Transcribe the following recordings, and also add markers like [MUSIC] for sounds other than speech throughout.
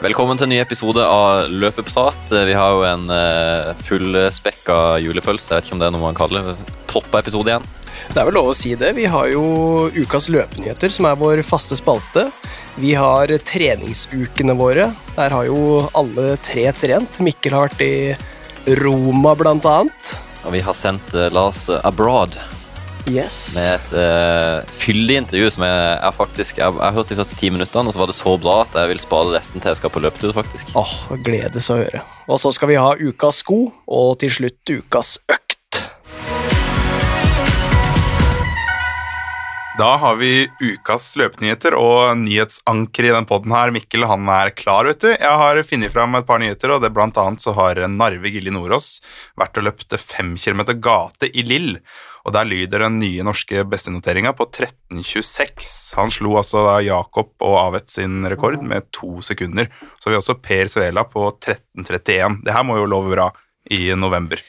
Velkommen til en ny episode av Løpeprat. Vi har jo en uh, fullspekka julepølse. Jeg vet ikke om det er noe man kaller det. Proppa episode igjen. Det er vel lov å si det. Vi har jo ukas løpenyheter, som er vår faste spalte. Vi har treningsukene våre. Der har jo alle tre trent. Mikkel har vært i Roma, blant annet. Og vi har sendt uh, Lars abroad Yes. med et uh, fyldig intervju som jeg, jeg faktisk Jeg, jeg hørte de første ti minuttene, og så var det så bra at jeg vil spare resten til jeg skal på løpetur, faktisk. Åh, gledes å høre. Og så skal vi ha ukas sko, og til slutt ukas økt. Da har vi ukas løpenyheter og nyhetsanker i den podden her. Mikkel han er klar, vet du. Jeg har funnet fram et par nyheter, og det blant annet så har Narve Gilje Nordås vært og løpt fem kilometer gate i Lill. Og der lyder den nye norske bestenoteringa på 13.26. Han slo altså da Jakob og Avet sin rekord med to sekunder. Så har vi også Per Svela på 13.31. Det her må jo love bra i november.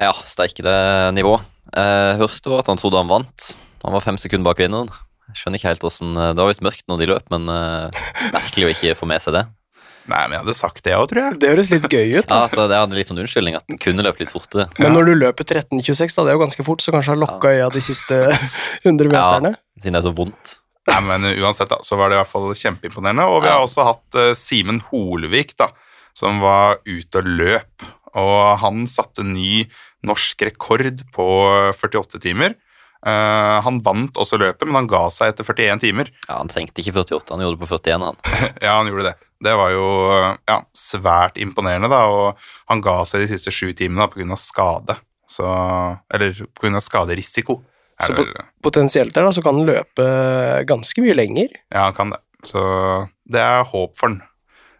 Ja, steikende nivå. Jeg hørte jo at han trodde han vant. Han var fem sekunder bak vinneren. Jeg skjønner ikke helt hvordan, Det var visst mørkt når de løp, men uh, merkelig å ikke få med seg det. Nei, men jeg hadde sagt det òg, tror jeg. Det høres litt gøy ut. Ja, da. at Jeg hadde litt sånn unnskyldning at den kunne løpt litt fortere. Men når du løper 13,26, da, det er jo ganske fort, så kanskje har lokka øya de siste [LAUGHS] 100 meterne. Ja, Siden det er så vondt. Nei, men uansett da, så var det i hvert fall kjempeimponerende. Og vi har også hatt uh, Simen Holevik, da, som var ute og løp. Og han satte ny norsk rekord på 48 timer. Uh, han vant også løpet, men han ga seg etter 41 timer. Ja, Han trengte ikke 48, han gjorde det på 41. han. [LAUGHS] Ja, han gjorde det. Det var jo ja, svært imponerende, da, og han ga seg de siste sju timene pga. skade. Så, eller pga. skaderisiko. er Så pot potensielt der, da, så kan han løpe ganske mye lenger. Ja, han kan det. Så det er håp for han.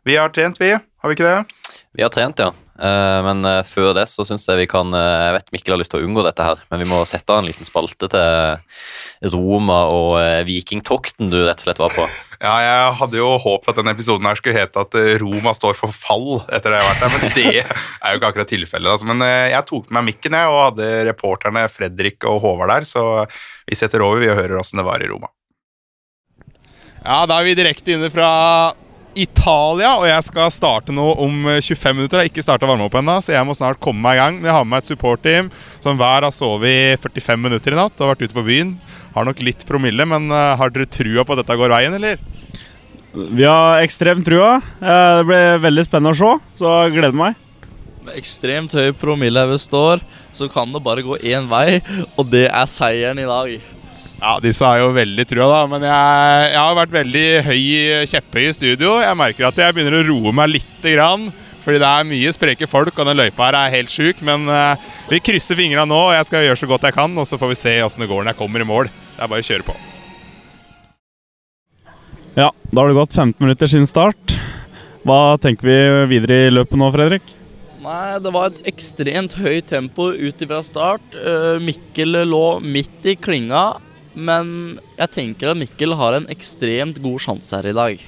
Vi har trent, vi. Har vi ikke det? Vi har trent, ja. Eh, Men eh, før det så syns jeg vi kan eh, Jeg vet Mikkel har lyst til å unngå dette her, men vi må sette av en liten spalte til Roma og vikingtokten du rett og slett var på. [LAUGHS] Ja, jeg hadde jo håpet at denne episoden her skulle hete at Roma står for fall etter det jeg har vært der, men det [LAUGHS] er jo ikke akkurat tilfellet. Altså. Men jeg tok med meg mikken jeg, og hadde reporterne Fredrik og Håvard der, så vi setter over vi og hører åssen det var i Roma. Ja, da er vi direkte inne fra Italia, og jeg skal starte nå om 25 minutter. Jeg har ikke starta varme opp ennå, så jeg må snart komme meg i gang. Jeg har med meg et supportteam som hver har sovet i 45 minutter i natt og vært ute på byen. Har nok litt promille, men eh, har dere trua på at dette går veien, eller? Vi har ekstremt trua. Eh, Det blir veldig spennende å se, så jeg gleder meg. Med ekstremt høy promille her vi står, så kan det bare gå én vei, og det er seieren i dag. Ja, disse har jo veldig trua, da. Men jeg, jeg har vært veldig høy, kjepphøy i studio. Jeg merker at jeg begynner å roe meg lite grann. Fordi det er mye spreke folk, og den løypa her er helt sjuk. Men uh, vi krysser fingra nå, og jeg skal gjøre så godt jeg kan. Og så får vi se åssen det går når jeg kommer i mål. Det er bare å kjøre på. Ja, Da har det gått 15 minutter siden start. Hva tenker vi videre i løpet nå, Fredrik? Nei, det var et ekstremt høyt tempo ut ifra start. Eh, Mikkel lå midt i klinga, men jeg tenker at Mikkel har en ekstremt god sjanse her i dag.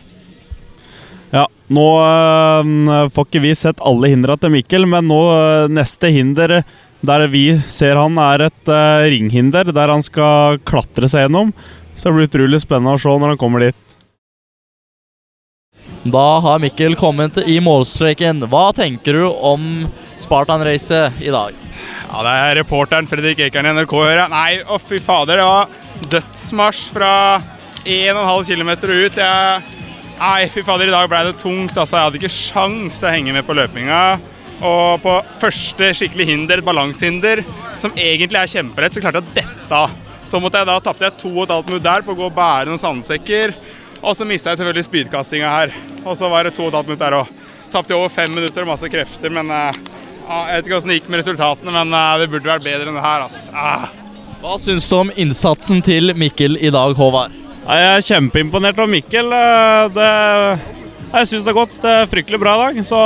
Ja, Nå øh, får ikke vi sett alle hindra til Mikkel, men nå øh, neste hinder der vi ser han, er et øh, ringhinder der han skal klatre seg gjennom. Så det blir utrolig spennende å se når han kommer dit. Da har Mikkel kommet i målstreken. Hva tenker du om Spartan-racet i dag? Ja, det er reporteren Fredrik Ekern i NRK hører jeg. Nei, å fy fader, det var dødsmarsj fra 1,5 km ut. Jeg, nei, fy fader, i dag ble det tungt. Altså, jeg hadde ikke sjans til å henge med på løpinga. Og på første skikkelig hinder, et balansehinder, som egentlig er kjemperett, så klarte jeg å dette av. Så måtte jeg da tapte jeg to og et halvt minutt der på å gå og bære noen sandsekker. Og så mista jeg selvfølgelig spydkastinga her. Og så var det to og et halvt minutt der òg. Tapte over fem minutter og masse krefter, men eh, Jeg vet ikke åssen det gikk med resultatene, men eh, det burde vært bedre enn det her. ass. Ah. Hva syns du om innsatsen til Mikkel i dag, Håvard? Ja, Jeg er kjempeimponert av Mikkel. øh, Det, jeg syns det har gått øh, fryktelig bra i dag, så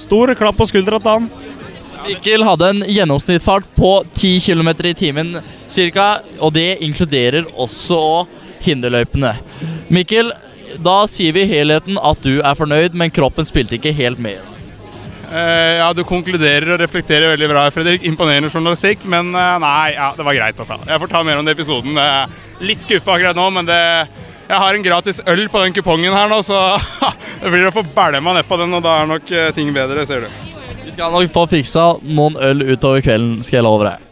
stor klapp på skuldra til han. Mikkel hadde en gjennomsnittsfart på 10 km i timen ca., og det inkluderer også hinderløypene. Mikkel, da sier vi i helheten at du er fornøyd, men kroppen spilte ikke helt med. Eh, ja, du konkluderer og reflekterer veldig bra, Fredrik. Imponerende journalistikk, men eh, nei, ja, det var greit, altså. Jeg får ta mer om det i episoden. Litt skuffa akkurat nå, men det jeg har en gratis øl på den kupongen her nå, så [LAUGHS] det blir å få bælma nedpå den, og da er nok eh, ting bedre, ser du. Vi skal nok få fiksa noen øl utover kvelden, skal jeg love deg.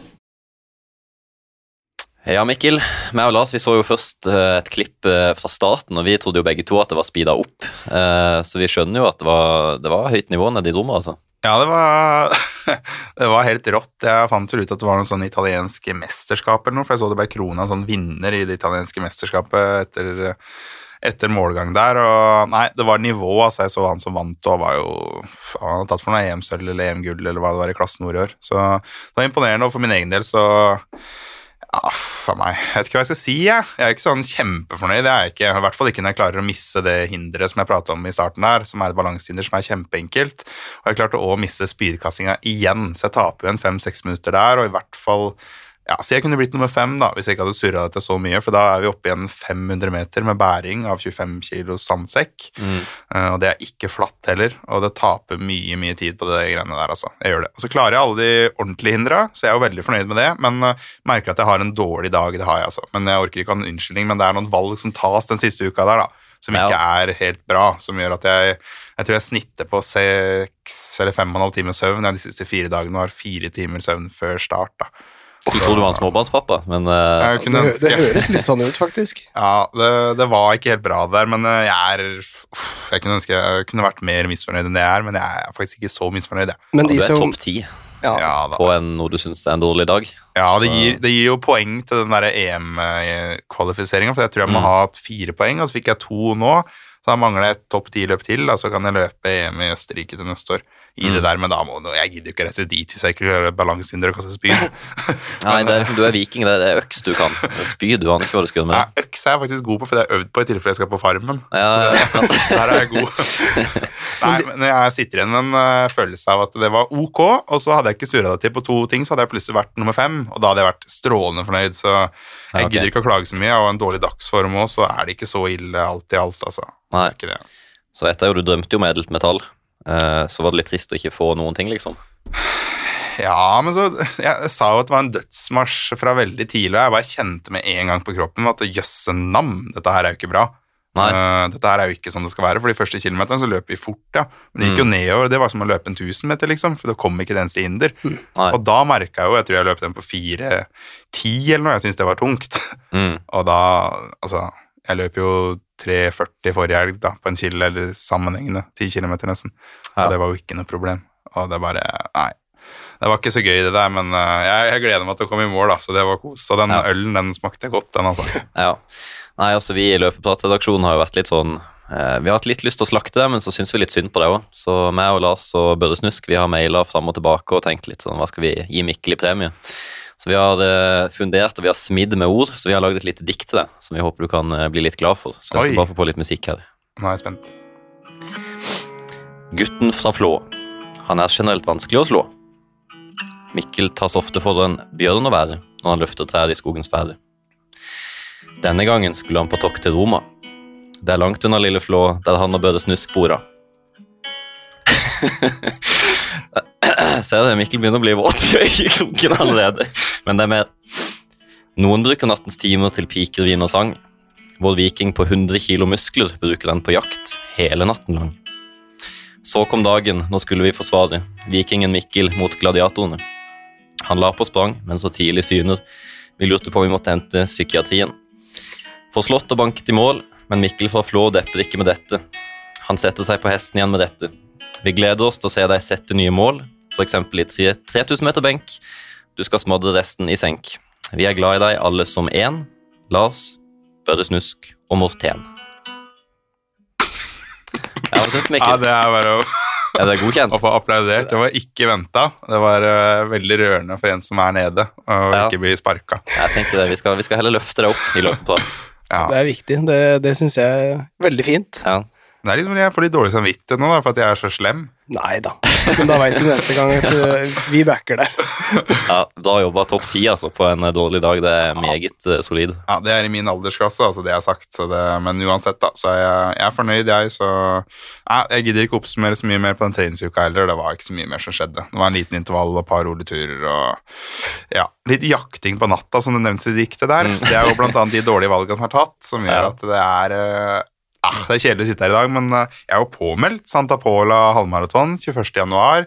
Ja, Mikkel. Meg og Lars vi så jo først eh, et klipp eh, fra starten, og vi trodde jo begge to at det var speeda opp. Eh, så vi skjønner jo at det var, det var høyt nivå nede i rommet, altså. Ja, det var, [LAUGHS] det var helt rått. Jeg fant vel ut at det var noe sånn italiensk mesterskap eller noe, for jeg så det ble krona sånn vinner i det italienske mesterskapet etter, etter målgang der. Og nei, det var nivå, altså. Jeg så han som vant og var jo Han hadde tatt for noe EM-sølv eller EM-gull eller hva det var i klassen vår i år. Så det var imponerende, og for min egen del så ja, for meg. Jeg vet ikke hva jeg skal si. Jeg, jeg er ikke sånn kjempefornøyd. Det er jeg ikke. I hvert fall ikke når jeg klarer å misse det hinderet som jeg pratet om i starten der, som er et balansehinder som er kjempeenkelt. Og jeg klarte å misse spydkastinga igjen, så jeg taper jo en fem-seks minutter der, og i hvert fall ja, Så jeg kunne blitt nummer fem da, hvis jeg ikke hadde surra dette så mye, for da er vi oppe igjen 500 meter med bæring av 25 kilo sandsekk. Mm. Uh, og det er ikke flatt heller, og det taper mye mye tid på det greiene der. altså. Jeg gjør det. Og så klarer jeg alle de ordentlige hindra, så jeg er jo veldig fornøyd med det. Men uh, merker at jeg har en dårlig dag. Det har jeg, altså. Men jeg orker ikke ha en unnskyldning, men det er noen valg som tas den siste uka der, da. Som ikke er helt bra, som gjør at jeg jeg tror jeg snitter på seks eller fem og en halv time søvn jeg de siste fire dagene har fire timer søvn før start. da. Skulle tro du var en småbarnspappa, men uh, Jeg Det, det høres litt sånn ut, faktisk. [LAUGHS] Ja, det, det var ikke helt bra der, men eh, jeg er uff, Jeg kunne ønske jeg kunne vært mer misfornøyd enn det jeg er, men jeg er faktisk ikke så misfornøyd, jeg. Men du er som topp ti ja, Ja, på en, noe du syns er en dårlig dag. Ja, det gir, det gir jo poeng til den der EM-kvalifiseringa, for jeg tror jeg må Mm. ha hatt fire poeng, og så fikk jeg to nå. Så da mangler jeg et topp ti-løp til, da, så kan jeg løpe EM i Østerrike til neste år. I Mm. det der, men da må Jeg gidder jo ikke reise dit hvis jeg ikke klarer balansehinder og kaste spyd. [LAUGHS] Nei, det er liksom, Du er viking, det er, er øks du kan. Er Spyd, du aner ikke hva du skal gjøre Ja, med det. øks er jeg faktisk god på, for det har jeg øvd på i tilfelle jeg skal på Farmen. Ja, så det, ja, der er jeg god. [LAUGHS] [LAUGHS] Nei, men jeg sitter igjen med en eh, følelse av at det var ok, og så hadde jeg ikke surra deg til på to ting, så hadde jeg plutselig vært nummer fem, og da hadde jeg vært strålende fornøyd, så jeg Ja, ok. gidder ikke å klage så mye, og en dårlig dagsform òg, så er det ikke så ille alt i alt, altså. Nei. er ikke det. Så etter jo du drømte jo om edelt metall, så var det litt trist å ikke få noen ting, liksom. Ja, men så Jeg sa jo at det var en dødsmarsj fra veldig tidlig, og jeg bare kjente med en gang på kroppen at jøsse nam, dette her er jo ikke bra. Nei. Eh, dette her er jo ikke sånn det skal være, for de første kilometerne så løper vi fort, ja. Men det gikk jo Mm. nedover, det var som å løpe en 1000 meter, liksom, for det kom ikke det eneste hinder. Mm. Og da merka jeg jo, jeg tror jeg løp den på 4.10 eller noe, jeg syntes det var tungt. Mm. [LAUGHS] Og da, altså Jeg løp jo 3,40 forrige helg da, på en kil, eller sammenhengende. 10 km nesten. Ja. Og det var jo ikke noe problem. Og det bare Nei. Det var ikke så gøy, det der, men eh, jeg, jeg gleder meg til å komme i mål, da, så det var kos. Og den Ja. ølen, den smakte godt, den, altså. [LAUGHS] Ja. Nei, altså Vi i Løpepratredaksjonen har jo vært litt sånn eh, Vi har hatt litt lyst til å slakte det, men så syns vi litt synd på det òg. Så meg og Lars og Børre Snusk vi har maila fram og tilbake og tenkt litt sånn Hva skal vi gi Mikkel i premie? Så vi har eh, fundert og vi har smidd med ord, så vi har lagd et lite dikt til deg som vi håper du kan eh, bli litt glad for. Så jeg Oi. skal bare få på litt musikk her. Nå er jeg spent. Gutten fra Flå. Han er generelt vanskelig å slå. Mikkel tas ofte for en bjørn å være når han løfter trær i skogens fære. Denne gangen skulle han på tokt til Roma. Det er langt unna Lille Flå, der han og Børre Snusk bor. [LAUGHS] [CLEARS THROAT] Ser du, Mikkel begynner å bli våt [LAUGHS] i øyekroken allerede. Men det er mer. Noen bruker nattens timer til piker, vin og sang. Vår viking på 100 kilo muskler bruker den på jakt hele natten lang. Så kom dagen, nå skulle vi forsvare vikingen Mikkel mot gladiatorene. Han la på sprang, men så tidlig syner. Vi lurte på om vi måtte hente psykiatrien. Forslått og banket i mål, men Mikkel fra Flå depper ikke med dette. Han setter seg på hesten igjen med dette. Vi gleder oss til å se deg sette nye mål, f.eks. i 3000 meter benk. Du skal smadre resten i senk. Vi er glad i deg alle som én. Lars, Børre Snusk og Morten. Ja, hva syns du, Ja, det er bare å, ja, det godkjent? [LAUGHS] å få applaudert. Det var ikke venta. Det var uh, veldig rørende for en som er nede, og Ja. ikke blir sparka. Jeg tenker det. Vi skal, vi skal heller løfte det opp i løpeprat. Ja. Det er viktig. Det, det syns jeg er veldig fint. Ja. Det er liksom, Jeg får litt dårlig samvittighet nå da, for at jeg er så slem. Nei da. Men da veit du neste gang at du, vi backer det. [LAUGHS] Ja, Bra jobba topp ti altså, på en eh, dårlig dag. Det er meget ja. solid. Ja, Det er i min aldersklasse, altså det jeg har sagt. Så det, men uansett, da, så er jeg, jeg er fornøyd, jeg. Så ja, jeg gidder ikke oppsummere så mye mer på den treningsuka heller. Det var ikke så mye mer som skjedde. Det var en liten intervall og et par rolige turer og ja, litt jakting på natta, som det nevnes i diktet der. Mm. Det er jo blant annet de dårlige valgene som er tatt, som gjør Ja. at det er eh, Ah, det er kjedelig å sitte her i dag, men eh, jeg er jo påmeldt Santa Pola halvmaraton 21. januar.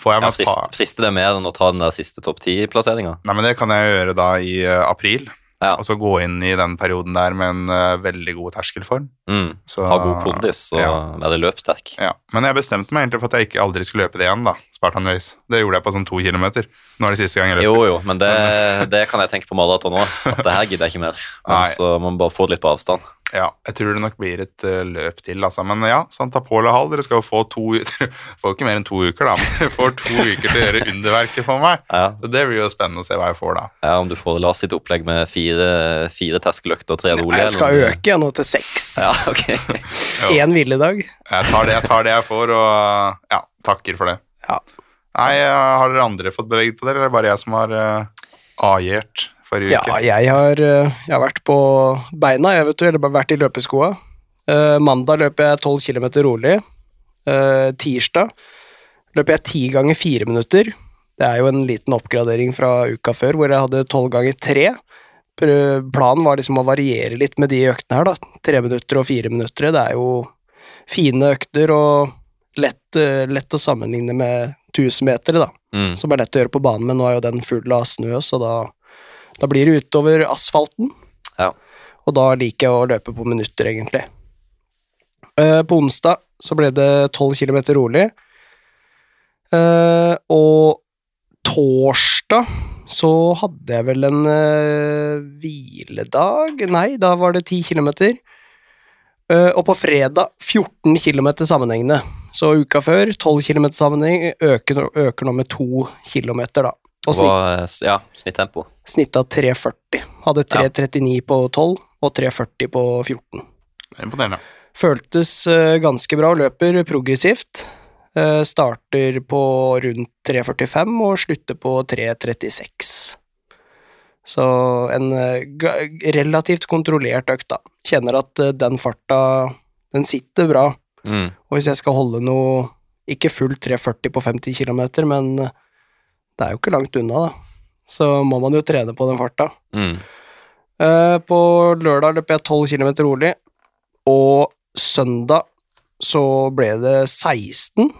Får jeg Ja, meg frister det mer enn å ta den der siste topp ti-plasseringa? Nei, men det kan jeg gjøre da i eh, april. Ja. Og så gå inn i den perioden der med en uh, veldig god terskelform. Mm. Så, Ha god kondis og Ja. være løpssterk. Ja. Men jeg bestemte meg egentlig for at jeg ikke aldri skulle løpe det igjen, da. Spartan Race. Det gjorde jeg på sånn to kilometer. Nå er det siste gang jeg løper. Jo, jo, men det, [LAUGHS] det kan jeg tenke på maraton òg. At det her gidder jeg ikke mer. Men Nei. så må man bare få litt på avstand. Ja, jeg tror det nok blir et uh, løp til, altså. Men ja, Santa Paula Hall, dere skal jo få to Dere [LAUGHS] får ikke mer enn to uker, da. Men dere får to [LAUGHS] uker til å gjøre underverket for meg. Ja, Så det blir jo spennende å se hva jeg får da. ja Om du får Lars sitt opplegg med fire, fire terskeløkter og tre rolige Jeg skal eller- øke jeg nå til seks. Ja, ok. [LAUGHS] Én hviledag. Jeg tar det jeg, tar det jeg får, og ja, takker for det. Ja. Nei, eh, har dere andre fått beveget på dere, eller er det bare jeg som har uh, agjert forrige Ja, uke? jeg har, eh, jeg har vært på beina, jeg vet du, eller bare vært i løpeskoa. Uh, mandag løper jeg 12 km rolig. Uh, tirsdag løper jeg 10 ganger 4 minutter. Det er jo en liten oppgradering fra uka før, hvor jeg hadde 12 ganger 3. Planen var liksom å variere litt med de øktene her, da. 3 minutter og 4 minutter. Det er jo fine økter og lett, lett å sammenligne med 1000 meter, da Mm. som er lett å gjøre på banen, men nå er jo den full av snø, så da, da blir det utover asfalten. Ja. Og da liker jeg å løpe på minutter, egentlig. Eh, på onsdag så ble det 12 km rolig. Eh, og torsdag så hadde jeg vel en eh, hviledag Nei, da var det 10 km. Og på fredag 14 km sammenhengende. Så uka før 12 km sammenheng øker, øker nå med 2 km, da. Og snitt, var, ja, snittempo. snitt av 3,40. Hadde 3,39 på 12 og 3,40 på 14. Det er Imponerende. Føltes eh, ganske bra, løper progressivt. Eh, starter på rundt 3,45 og slutter på 3,36. Så en eh, relativt kontrollert økt, da. Kjenner at den farta, den sitter bra. Mm. Og hvis jeg skal holde noe Ikke fullt 3,40 på 50 km, men det er jo ikke langt unna, da. Så må man jo trene på den farta. Mm. Eh, på lørdag løp jeg 12 km rolig, og søndag så ble det 16.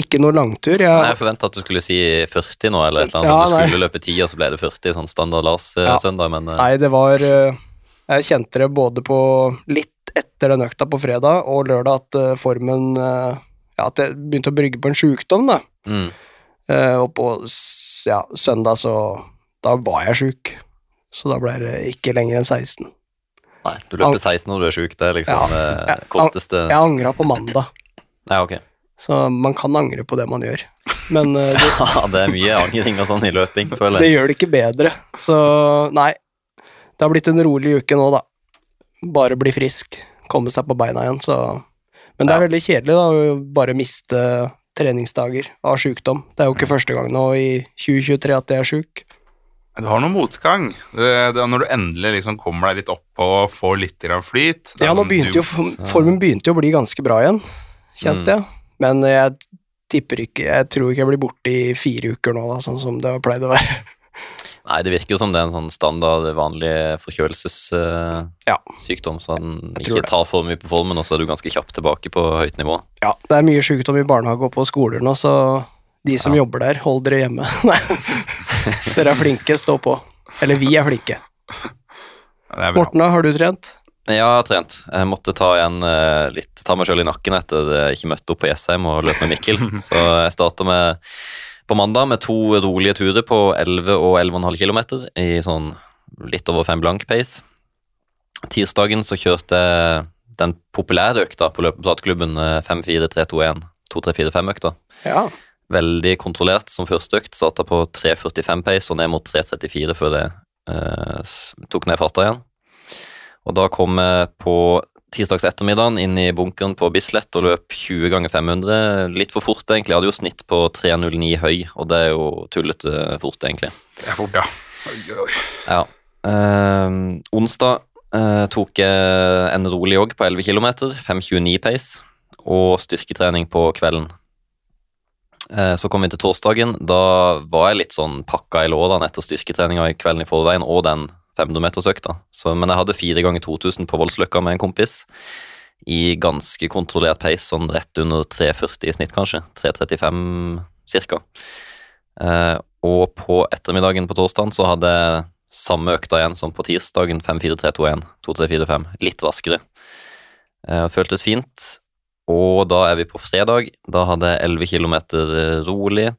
Ikke noe langtur. Jeg, Nei, Jeg forventa at du skulle si 40 nå, eller et eller annet. Ja, sånt. du nei. skulle løpe 10, og så ble det 40, sånn standard Lars-søndag, men eh, Nei, det var eh, Jeg kjente det både på litt etter den økta på fredag og lørdag at eh, formen eh, Ja, at jeg begynte å brygge på en sjukdom, da. mm. Eh, og på ja, søndag så Da var jeg sjuk. Så da ble det ikke lenger enn 16. Nei, du løper 16 når du er sjuk, det er liksom Ja. det Ja. korteste Jeg angra på mandag, Ja, ok. så man kan angre på det man gjør. Men eh, det, [LAUGHS] Ja, det er mye angring og sånn i løping, føler jeg. det gjør det ikke bedre. Så nei. Det har blitt en rolig uke nå, da. Bare bli frisk. Komme seg på beina igjen, så Men det er Ja. veldig kjedelig, da, å bare miste treningsdager av sjukdom. Det er jo ikke første gang nå i 2023 at jeg er sjuk. Du har noe motgang. Det, det, når du endelig liksom kommer deg litt opp og får litt flyt Ja, nå sånn begynte du- jo formen begynte jo å bli ganske bra igjen, kjente jeg. Men jeg tipper ikke Jeg tror ikke jeg blir borte i fire uker nå, da, sånn som det har pleid å være. Nei, det virker jo som det er en sånn standard, vanlig forkjølelsessykdom, Ja. så den ikke det. tar for mye på formen, og så er du ganske kjapt tilbake på høyt nivå. Ja, det er mye sykdom i barnehage og på skoler nå, så de som Ja. jobber der, hold dere hjemme. [LAUGHS] Nei. Dere er flinke, stå på. Eller vi er flinke. Ja, er. Morten, har du trent? Ja, jeg har trent. Jeg måtte ta igjen eh, litt, ta meg sjøl i nakken etter jeg ikke møtte opp på Jessheim og løp med Mikkel. [LAUGHS] Så jeg starta med på mandag med to rolige turer på 11 og 11,5 km i sånn litt over fem blank pace. Tirsdagen så kjørte jeg den populære økta på løpeplateklubben, eh, 5-4-3-2-1, 2-3-4-5-økta. Ja. Veldig kontrollert som første økt. Starta på 3.45 pace og ned mot 3.34 før jeg eh, tok ned farta igjen. Og da kom jeg på tirsdags ettermiddagen inn i bunkeren på Bislett og løp 20 ganger 500. Litt for fort, egentlig. Jeg hadde jo snitt på 3.09 høy, og det er jo tullete fort, egentlig. Det er fort, ja. Oi, oi. Ja. Eh, onsdag eh, tok jeg en rolig jogg på 11 km, 5.29 pace, og styrketrening på kvelden. Eh, så kom vi til torsdagen. Da var jeg litt sånn pakka i lårene etter styrketreninga i kvelden i forveien og den 500-metersøkta. Men jeg hadde fire ganger 2000 på Voldsløkka med en kompis i ganske kontrollert pace, sånn rett under 3,40 i snitt, kanskje. 3,35 cirka. Eh, og på ettermiddagen på torsdagen så hadde jeg samme økta igjen som på tirsdagen. 5-4-3-2-1, 2-3-4-5. Litt raskere. Eh, føltes fint. Og da er vi på fredag. Da hadde jeg 11 km rolig.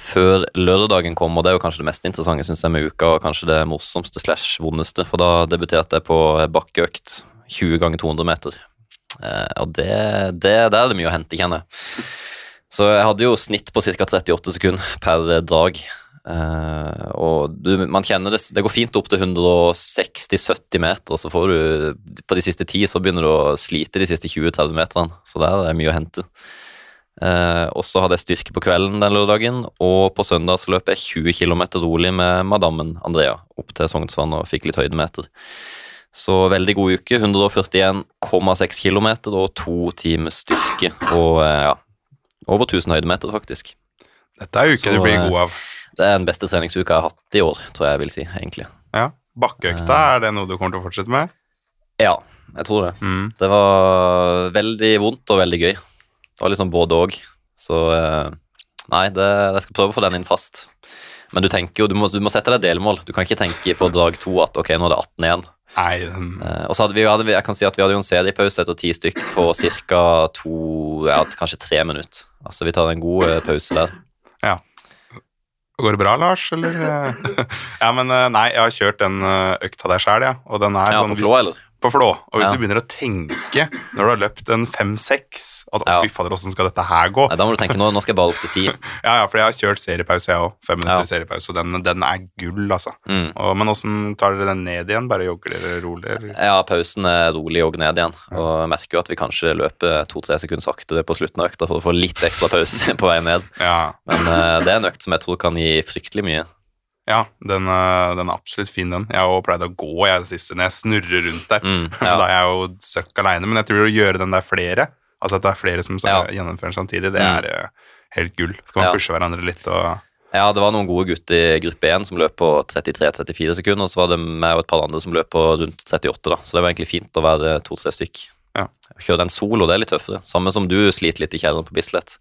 Før lørdagen kom, og det er jo kanskje det mest interessante synes jeg med uka, og kanskje det morsomste slash vondeste, for da debuterte jeg på bakkeøkt 20 ganger 200 meter. Eh, og det, det, der er det mye å hente, kjenner jeg. Så jeg hadde jo snitt på ca. 38 sekunder per drag. Eh, og du, man kjenner det Det går fint opp til 160-70 meter, og så får du På de siste ti så begynner du å slite de siste 20-30 meterne, så der er det mye å hente. Eh, og så hadde jeg styrke på kvelden den lørdagen, og på søndag så løp jeg 20 km rolig med madammen Andrea opp til Sognsvann og fikk litt høydemeter. Så veldig god uke. 141,6 km og to timers styrke. Og eh, ja, over 1000 høydemeter, faktisk. Dette er uke Så, du blir eh, god av. Det er den beste treningsuka jeg har hatt i år, tror jeg jeg vil si, egentlig. Ja. Bakkeøkta, er det noe du kommer til å fortsette med? Ja, jeg tror det. Mm. Det var veldig vondt og veldig gøy. Det var liksom både og. Så eh, nei, det, jeg skal prøve å få den inn fast. Men du tenker jo, du må, du må sette deg delmål. Du kan ikke tenke på drag to at ok, nå er det 18 igjen. Nei, Um... Eh, og så hadde vi, hadde jeg kan si at vi hadde jo en seriepause etter ti stykk på ca. to, ja, kanskje tre minutter. Altså vi tar en god eh, pause der. Ja. Går det bra, Lars, eller? [LAUGHS] ja, men nei, jeg har kjørt den økta der sjøl, ja. Og den er Ja, sånn på flå, eller? På flå. Og hvis Ja. du begynner å tenke når du har løpt en fem-seks At Ja. fy fader, åssen skal dette her gå? Nei, da må du tenke nå, nå skal jeg bare opp til ti. [LAUGHS] Ja, ja, for jeg har kjørt seriepause, jeg òg. Fem minutter Ja. seriepause, og den, den er gull, altså. Mm. Og, men åssen tar dere den ned igjen? Bare jogger dere rolig? Eller? Ja, pausen er rolig og ned igjen. Og jeg merker jo at vi kanskje løper to-tre sekunder saktere på slutten av økta for å få litt ekstra pause [LAUGHS] på vei ned. Ja, Men uh, det er en økt som jeg tror kan gi fryktelig mye. Ja den, eh, den er absolutt fin, den. Jeg har også pleid å gå jeg det siste når jeg snurrer rundt der. Mm, [LAUGHS] Da er jeg jo søkk aleine, men jeg tror å gjøre den der flere, altså at det er flere som Ja. gjennomfører den samtidig, det er mm. helt gull. Skal man Ja. pushe hverandre litt og ja, det var noen gode gutter i gruppe 1 som løp på 33-34 sekunder, og så var det meg og et par andre som løp på rundt 38, da. Så det var egentlig fint å være to-tre stykk. Ja. Å kjøre den solo, det er litt tøffere. Samme som du sliter litt i kjelleren på Bislett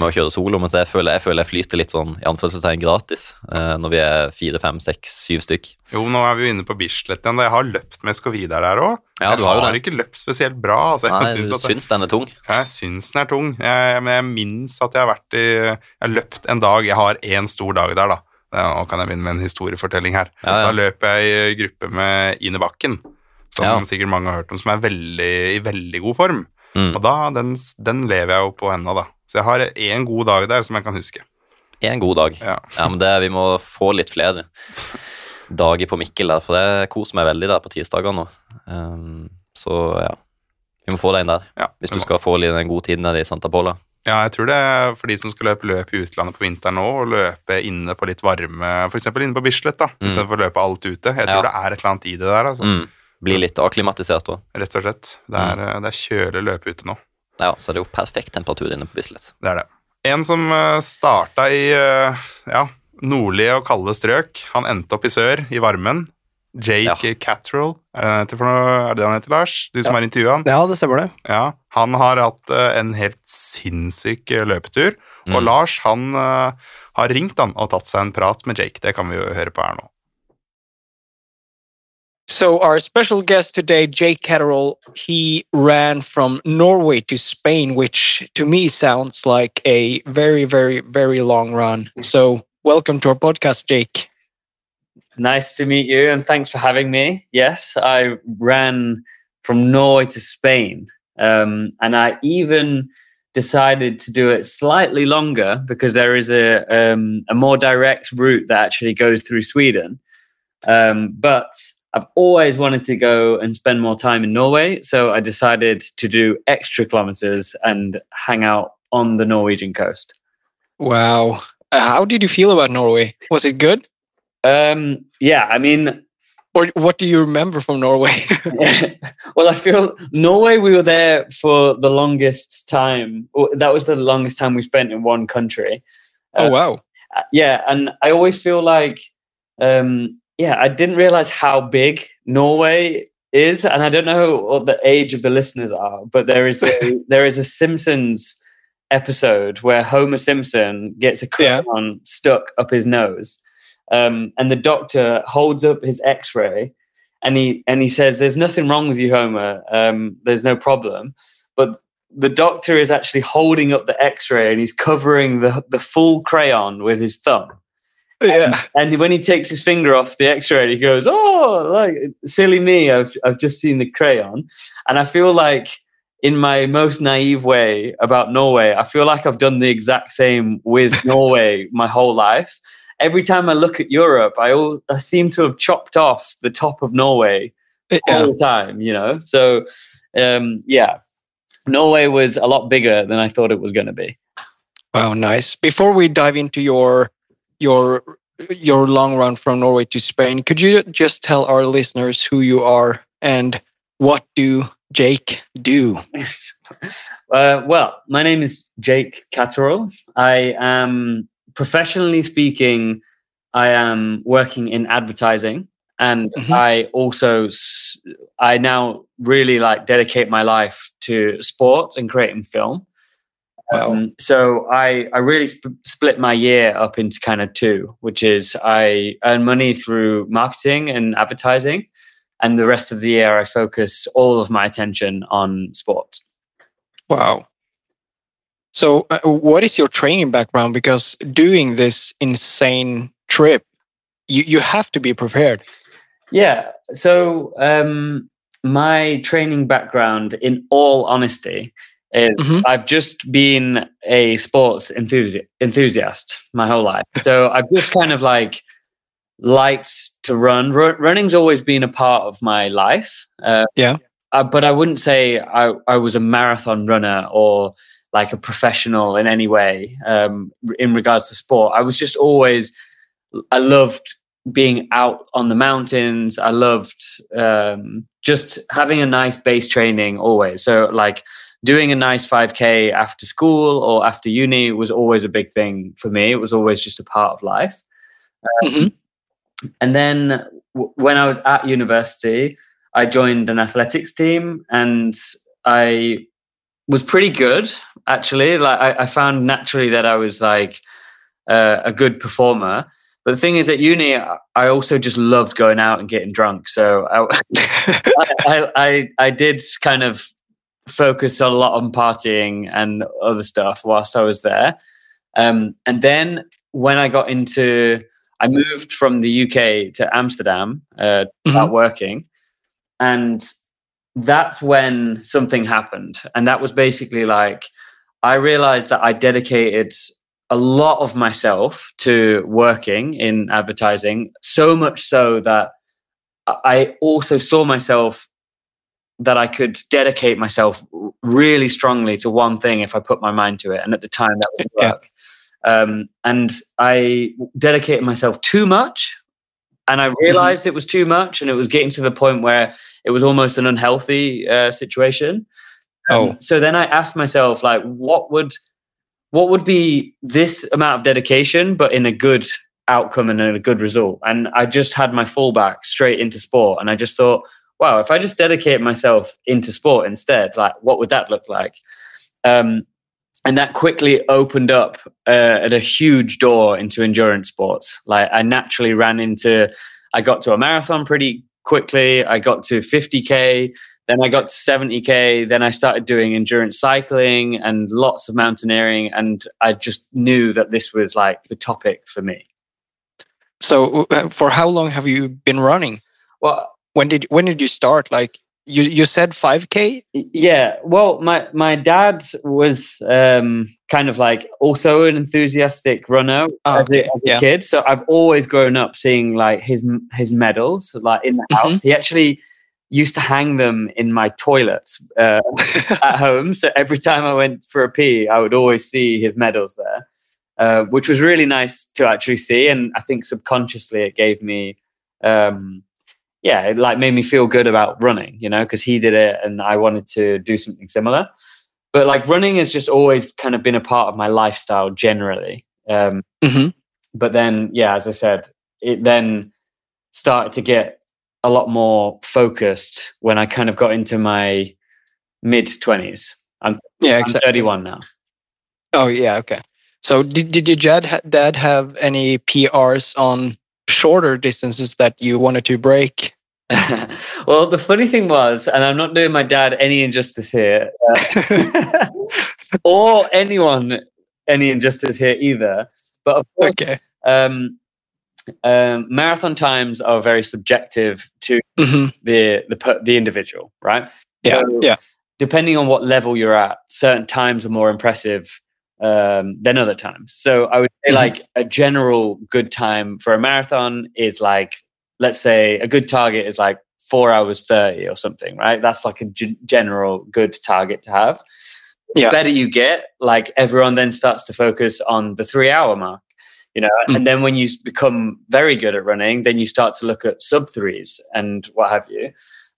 med å kjøre solo, mens jeg føler jeg, føler jeg flyter litt sånn i anførselstegn gratis eh, når vi er fire, fem, seks, syv stykk. Jo, nå er vi jo inne på Bislett igjen. Jeg har løpt med Skovidar der òg. Ja, du jeg har har ikke løpt spesielt bra. Altså, Nei, syns du syns syns den er tung? Jeg syns den er tung, jeg, men jeg minnes at jeg har vært i Jeg har løpt en dag, jeg har én stor dag der, da. Nå kan jeg begynne med en historiefortelling her. Ja, ja. Da løper jeg i gruppe med Ine Bakken, som Ja. sikkert mange har hørt om, som er veldig, i veldig god form. Mm. Og da, den, den lever jeg jo på ennå, da. Så jeg har én god dag der som jeg kan huske. En god dag. Ja. Ja, men det, Vi må få litt flere dager på Mikkel der, for det koser meg veldig der på tirsdager nå. Um, så ja, vi må få deg inn der. Ja, Hvis du skal få litt den gode tiden der i Santa Pola. Ja, jeg tror det er for de som skal løpe løp i utlandet på vinteren nå, og løpe inne på litt varme, f.eks. inne på Bislett, da, Mm. istedenfor å løpe alt ute. Jeg tror Ja. det er et eller annet i det der, altså. Mm. Bli litt akklimatisert òg. Rett og slett. Det er, Mm. det er kjølig løpe ute nå. Ja, så er det jo perfekt temperatur inne på Bislett. Det er det. En som uh, starta i eh, ja, nordlige og kalde strøk, han endte opp i sør, i varmen. Jake Cattrell. er det, er det det han heter, Lars? Du som Ja. har intervjua han? Ja, det stemmer det. Ja, han har hatt eh, en helt sinnssyk løpetur. løpetur, og Mm. Lars han eh, har ringt han og tatt seg en prat med Jake. Det kan vi jo høre på her nå. So our special guest today, Jake Catterall, he ran from Norway to Spain, which to me sounds like a very, very, very long run. So welcome to our podcast, Jake. Nice to meet you, and thanks for having me. Yes, I ran from Norway to Spain, um, and I even decided to do it slightly longer because there is a um, a more direct route that actually goes through Sweden. Um, but I've always wanted to go and spend more time in Norway, so I decided to do extra kilometers and hang out on the Norwegian coast. Wow. Uh, how did you feel about Norway? Was it good? Um, yeah, I mean, Or what do you remember from Norway? [LAUGHS] [LAUGHS] well, I feel Norway. We were there for the longest time. That was the longest time we spent in one country. oh, wow. Uh, yeah, and I always feel like, um, yeah, I didn't realize how big Norway is, and I don't know what the age of the listeners are, but there is a, [LAUGHS] there is a Simpsons episode where Homer Simpson gets a Yeah. crayon stuck up his nose, um, and the doctor holds up his X-ray, and he and he says, "There's nothing wrong with you, Homer. Um, there's no problem," but the doctor is actually holding up the x-ray and he's covering the, the full crayon with his thumb Yeah. and when he takes his finger off the x-ray he goes oh like silly me i've, I've just seen the crayon and i feel like in my most naive way about norway i feel like i've done the exact same with [LAUGHS] norway my whole life every time i look at europe i, al- I seem to have chopped off the top of norway all the time, you know. So, um, yeah, Norway was a lot bigger than I thought it was going to be. Wow, nice. Before we dive into your your your long run from Norway to Spain, could you just tell our listeners who you are and what do Jake do? [LAUGHS] Uh, well, my name is Jake Catterall. I am professionally speaking. I am working in advertising, and Mhm. I also I now really like dedicate my life to sports and creating film. Wow. Um, so I I really sp- split my year up into kind of two, which is I earn money through marketing and advertising, and the rest of the year I focus all of my attention on sports. Wow. So, uh, what is your training background? Because doing this insane trip, you, you have to be prepared. Yeah. So um, my training background, in all honesty, is Mhm. I've just been a sports enthusi- enthusiast my whole life. So I've just kind of like liked to run. Ru- running's always been a part of my life. Uh, Yeah. uh, but I wouldn't say I, I was a marathon runner or like a professional in any way um, in regards to sport. I was just always, I loved being out on the mountains. I loved um, just having a nice base training always. So, like doing a nice 5K after school or after uni was always a big thing for me. It was always just a part of life. Mhm. And then w- when I was at university, I joined an athletics team and I was pretty good actually. Like I, I found naturally that I was like uh, a good performer. But the thing is, at uni, I I also just loved going out and getting drunk. So I, [LAUGHS] I, I, I did kind of focus a lot on partying and other stuff whilst I was there. Um, and then when I got into, I moved from the UK to Amsterdam uh, start working, and that's when something happened. And that was basically like I realized that I dedicated a lot of myself to working in advertising, so much so that I also saw myself that I could dedicate myself really strongly to one thing if I put my mind to it. And at the time, that was [LAUGHS] Yeah. Um, and I dedicated myself too much. And I realized it was too much. And it was getting to the point where it was almost an unhealthy uh, situation. Oh. So then I asked myself, like, what would what would be this amount of dedication, but in a good outcome and a good result? And I just had my fallback straight into sport. And I just thought, wow, if I just dedicate myself into sport instead, like what would that look like? Um, and that quickly opened up uh, at a huge door into endurance sports. Like I naturally ran into, I got to a marathon pretty quickly. I got to 50k, then I got to 70k. Then I started doing endurance cycling and lots of mountaineering, and I just knew that this was like the topic for me. So, uh, for how long have you been running? Well, When did when did you start? Like you you said 5k Yeah, well, my my dad was um, kind of like also an enthusiastic runner Oh, as, a, as a yeah. kid. So I've always grown up seeing like his his medals like in the Mhm. house. He actually used to hang them in my toilet uh, [LAUGHS] at home. So every time I went for a pee, I would always see his medals there, uh, which was really nice to actually see. And I think subconsciously it gave me. Um, yeah, it like made me feel good about running, you know, because he did it and I wanted to do something similar. But like running has just always kind of been a part of my lifestyle generally. Um, Mhm. But then, yeah, as I said, it then started to get a lot more focused when I kind of got into my mid 20s. I'm, yeah I'm 31 now. oh yeah okay so did, did your dad dad have any prs on shorter distances that you wanted to break [LAUGHS] well, the funny thing was, and I'm not doing my dad any injustice here, uh, [LAUGHS] or anyone any injustice here either. But of course, okay um, um, marathon times are very subjective to hmm the the the individual, right? yeah So, yeah Depending on what level you're at, certain times are more impressive um, than other times. So I would say, Mhm. like a general good time for a marathon is like, let's say, a good target is like four hours thirty or something, right? That's like a g- general good target to have. The Yeah. better you get, like everyone then starts to focus on the three hour mark. You know, Mm. and then when you become very good at running, then you start to look at sub threes and what have you.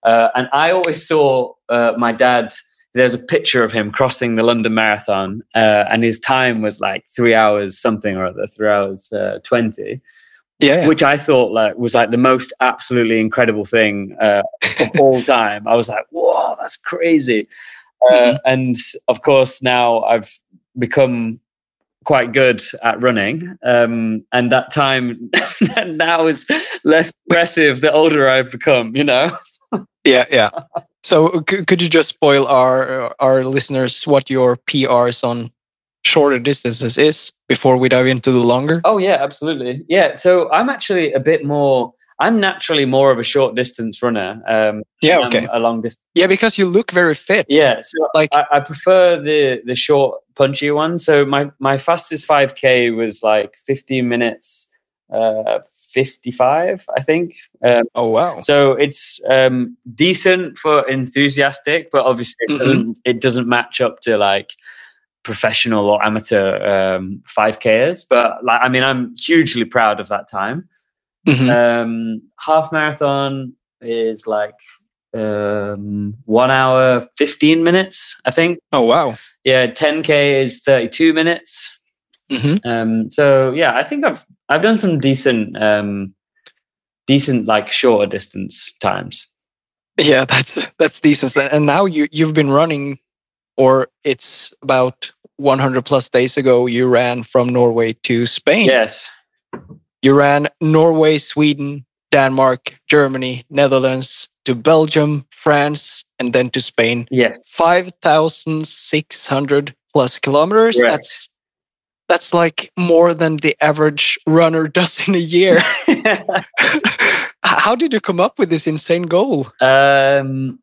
Uh, and I always saw uh, my dad. There's a picture of him crossing the London Marathon, uh, and his time was like three hours something or other, three hours uh, twenty, yeah, which I thought like was like the most absolutely incredible thing uh, of [LAUGHS] all time. I was like, "Whoa, that's crazy!" Uh, and of course, now I've become quite good at running, um, and that time [LAUGHS] now is less impressive the older I've become. You know. Yeah, yeah. [LAUGHS] So could you just spoil our our listeners what your PRs on shorter distances is before we dive into the longer? Oh yeah, absolutely. Yeah. So I'm actually a bit more. I'm naturally more of a short distance runner. Um, Yeah, okay. A long distance. Yeah, because you look very fit. Yeah. So Like I, I prefer the the short, punchy one. So my my fastest 5k was like 15 minutes, uh, 55, I think. Um, oh wow. so it's um, decent for enthusiastic, but obviously it Mhm. doesn't it doesn't match up to like professional or amateur um, 5kers. But like I mean, I'm hugely proud of that time. Mhm. Um, half marathon is like um, one hour 15 minutes, I think. Oh wow. Yeah, 10k is 32 minutes. Hmm Um, so yeah, I think I've I've done some decent um, decent like shorter distance times. Yeah, that's that's decent. And now you you've been running, or it's about 100 plus days ago. You ran from Norway to Spain. Yes. You ran Norway, Sweden, Denmark, Germany, Netherlands to Belgium, France, and then to Spain. Yes. 5,600 plus kilometers. That's that's like more than the average runner [LAUGHS] does in a year. [LAUGHS] How did you come up with this insane goal? um,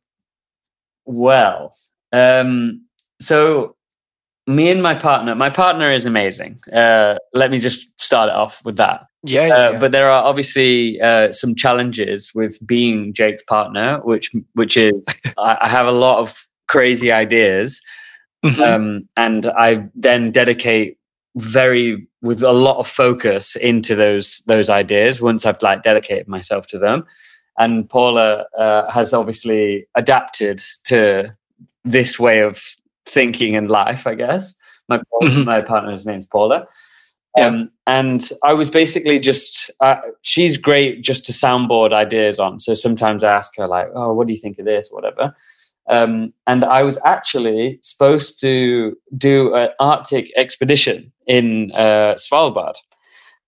well, um, so me and my partner, my partner is amazing. Uh, let me just start it off with that. Yeah, yeah, Uh, yeah. But there are obviously uh, some challenges with being Jake's partner, which which is [LAUGHS] I, I have a lot of crazy ideas, Mhm. um, and I then dedicate very with a lot of focus into those those ideas once I've like dedicated myself to them. And Paula uh, has obviously adapted to this way of thinking and life, I guess. My Mhm. my partner's name's Paula. Yeah. Um, and I was basically just, uh, she's great just to soundboard ideas on. So sometimes I ask her, like, oh, what do you think of this, whatever. Um, and I was actually supposed to do an Arctic expedition in uh, Svalbard.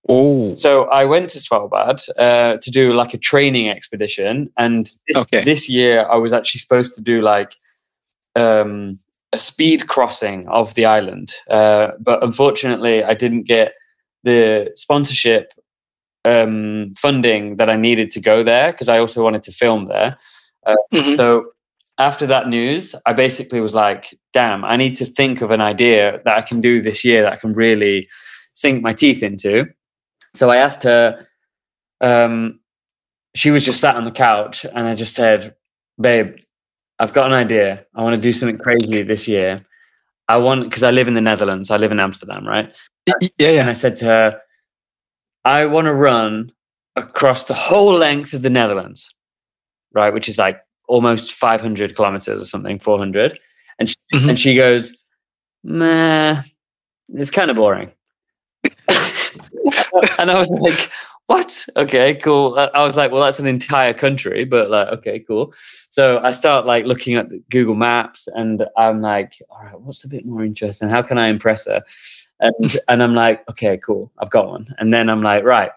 oh, So I went to Svalbard uh, to do like a training expedition, and this, Okay. this year I was actually supposed to do like um, a speed crossing of the island, uh, but unfortunately I didn't get the sponsorship um, funding that I needed to go there because I also wanted to film there. Mhm. So after that news, I basically was like, damn, I need to think of an idea that I can do this year that I can really sink my teeth into. So I asked her, um, she was just sat on the couch, and I just said, babe, I've got an idea. I want to do something crazy this year. I want, because I live in the Netherlands, I live in Amsterdam, right? Y- Yeah, And I said to her, I want to run across the whole length of the Netherlands, right? Which is like almost 500 kilometers or something, 400. And she, Mhm. and she goes, nah, it's kind of boring. [LAUGHS] and I was like, what? Okay, cool. I I was like, well, that's an entire country, but like, okay, cool. So I start like looking at the Google Maps and I'm like, all right, what's a bit more interesting? How can I impress her? And, [LAUGHS] and I'm like, okay, cool, I've got one. And then I'm like, right,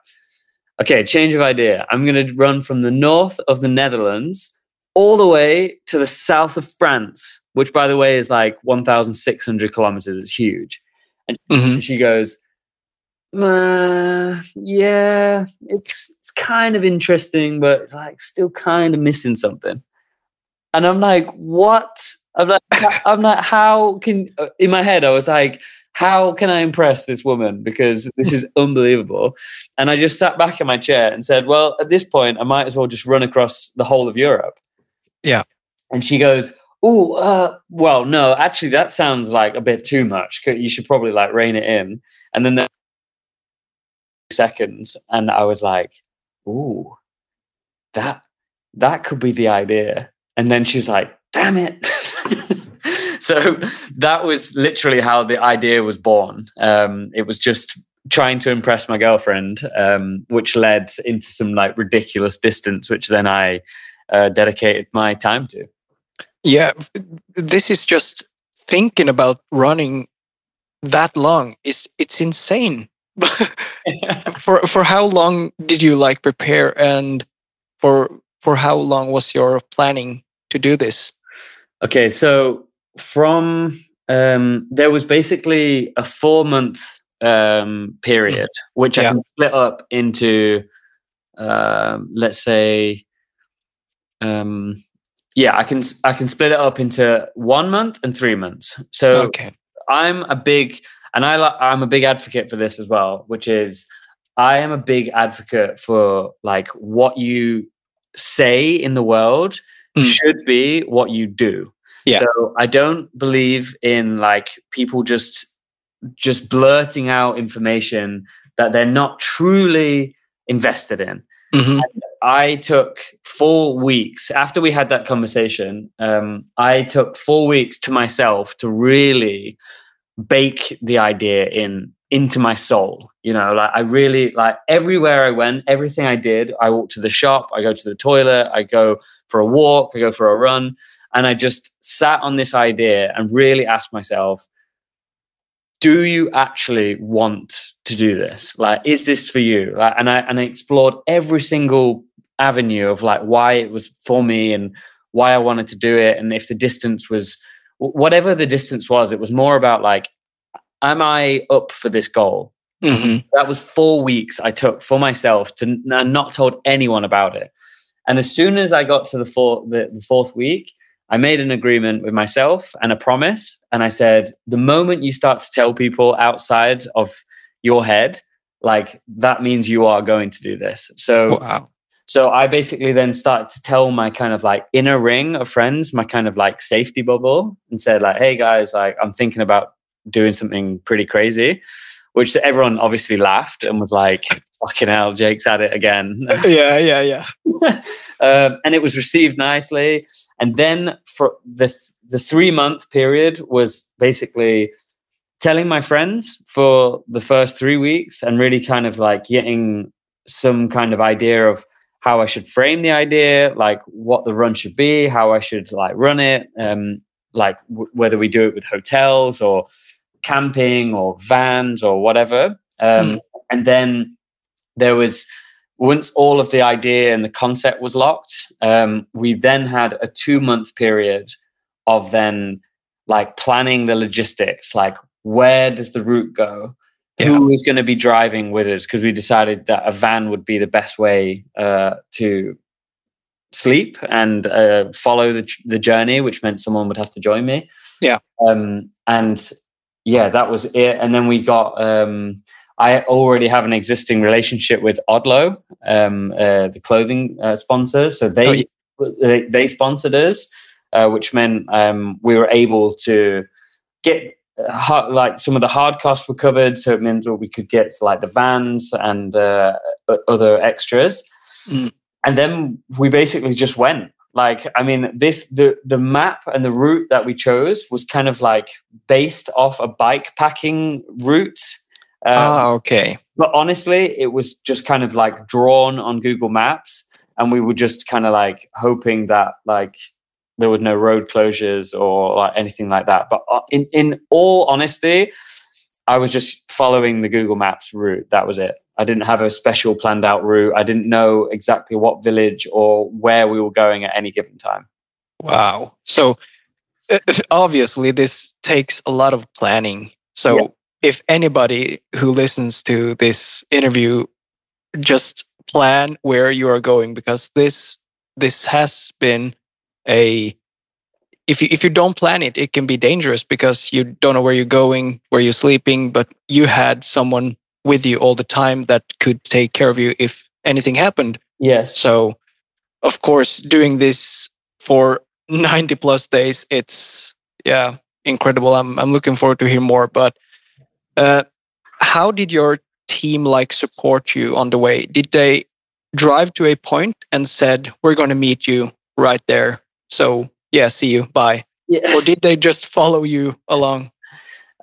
okay, change of idea. I'm going to run from the north of the Netherlands all the way to the south of France, which, by the way, is like 1,600 kilometers. It's huge. And she goes, uh, yeah, it's it's kind of interesting, but like still kind of missing something. And I'm like, what? I'm like, [LAUGHS] I'm like, how can? uh, In my head, I was like, how can I impress this woman? Because this is [LAUGHS] unbelievable. And I just sat back in my chair and said, well, at this point, I might as well just run across the whole of Europe. Yeah. And she goes, oh, uh, well, no, actually, that sounds like a bit too much. You should probably like rein it in. And then the seconds, and I was like, ooh, that that could be the idea. And then she's like, damn it. [LAUGHS] so that was literally how the idea was born. Um, it was just trying to impress my girlfriend, um, which led into some like ridiculous distance, which then I uh, dedicated my time to. Yeah, this is just thinking about running that long is it's insane. [LAUGHS] for for how long did you like prepare and for for how long was your planning to do this? Okay, so from um, there was basically a four month um, period, which I can split up into, um, let's say, um, yeah, I can I can split it up into one month and three months. So okay. I'm a big, and I I'm a big advocate for this as well, which is I am a big advocate for like what you say in the world Mm. should be what you do. Yeah. So I don't believe in like people just just blurting out information that they're not truly invested in. Mhm. I took four weeks after we had that conversation. Um, I took four weeks to myself to really bake the idea in into my soul. You know, like I really like everywhere I went, everything I did. I walk to the shop, I go to the toilet, I go for a walk, I go for a run, and I just sat on this idea and really asked myself, do you actually want to do this? Like, is this for you? Like, and I and I explored every single avenue of like why it was for me and why I wanted to do it, and if the distance was whatever the distance was, it was more about like, am I up for this goal? Mhm. that was four weeks I took for myself to and not told anyone about it. And as soon as I got to the, four, the, the fourth week, I made an agreement with myself and a promise. And I said, the moment you start to tell people outside of your head, like that means you are going to do this. So Wow. So I basically then started to tell my kind of like inner ring of friends, my kind of like safety bubble, and said like, "Hey guys, like I'm thinking about doing something pretty crazy," which everyone obviously laughed and was like, "Fucking hell, Jake's at it again." [LAUGHS] Yeah, yeah, yeah. [LAUGHS] um, and it was received nicely. And then for the the three month period was basically telling my friends for the first three weeks and really kind of like getting some kind of idea of how I should frame the idea, like what the run should be, how I should like run it, um, like w- whether we do it with hotels or camping or vans or whatever. Um, And then there was once all of the idea and the concept was locked, um, we then had a two month period of then like planning the logistics, like where does the route go? Yeah. was going to be driving with us? Because we decided that a van would be the best way uh, to sleep and uh, follow the the journey, which meant someone would have to join me. Yeah. Um, and yeah, that was it. And then we got. Um, I already have an existing relationship with Odlo, um, uh, the clothing uh, sponsor. So they Oh, yeah. they, they sponsored us, uh, which meant um, we were able to get like some of the hard costs were covered. So it meant we could get like the vans and uh, other extras. Mm. And then we basically just went. Like, I mean, this the the map and the route that we chose was kind of like based off a bike packing route. Um, ah, okay. but honestly, it was just kind of like drawn on Google Maps, and we were just kind of like hoping that like there was no road closures or like anything like that. But uh, in in all honesty, I was just following the Google Maps route. That was it. I didn't have a special planned out route. I didn't know exactly what village or where we were going at any given time. Wow. So uh, obviously, this takes a lot of planning. So Yeah. if anybody who listens to this interview, just plan where you are going because this this has been a if you if you don't plan it, it can be dangerous because you don't know where you're going, where you're sleeping, but you had someone with you all the time that could take care of you if anything happened. Yes. So, of course, doing this for [LAUGHS] 90 plus days, it's yeah, incredible. I'm I'm looking forward to hear more. But uh, how did your team like support you on the way? Did they drive to a point and said, "We're going to meet you right there"? So yeah, see you, bye. Yeah. Or did they just follow you along?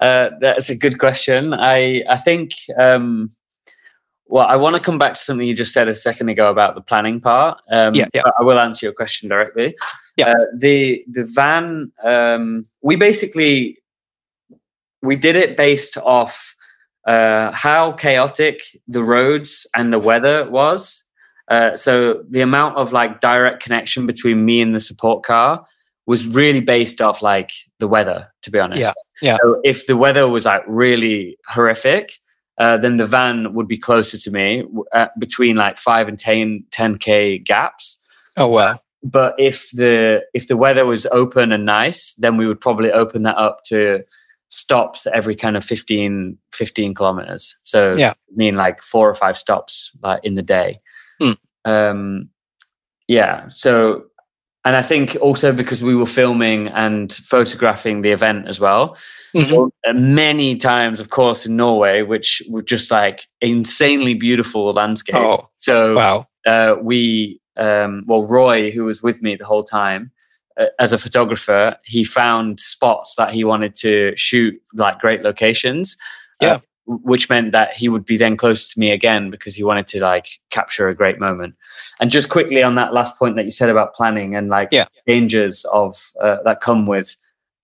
Uh, that's a good question. I I think um, well, I want to come back to something you just said a second ago about the planning part. Um, Yeah, yeah. but I will answer your question directly. Yeah. Uh, the the van um, we basically we did it based off uh, how chaotic the roads and the weather was. Uh, so the amount of like direct connection between me and the support car was really based off like the weather, to be honest. Yeah, yeah. So if the weather was like really horrific, uh, then the van would be closer to me uh, between like five and 10, 10k gaps. Oh wow. But if the if the weather was open and nice, then we would probably open that up to stops every kind of 15, 15 kilometers. So Yeah. I mean like four or five stops like in the day. Um, yeah. So and I think also because we were filming and photographing the event as well, Mhm. uh, many times, of course, in Norway, which were just like insanely beautiful landscape. Oh so wow. uh, we, um, well, Roy, who was with me the whole time, uh, as a photographer, he found spots that he wanted to shoot, like great locations. uh, Yeah. Which meant that he would be then close to me again because he wanted to like capture a great moment. And just quickly on that last point that you said about planning and like Yeah. dangers of uh, that come with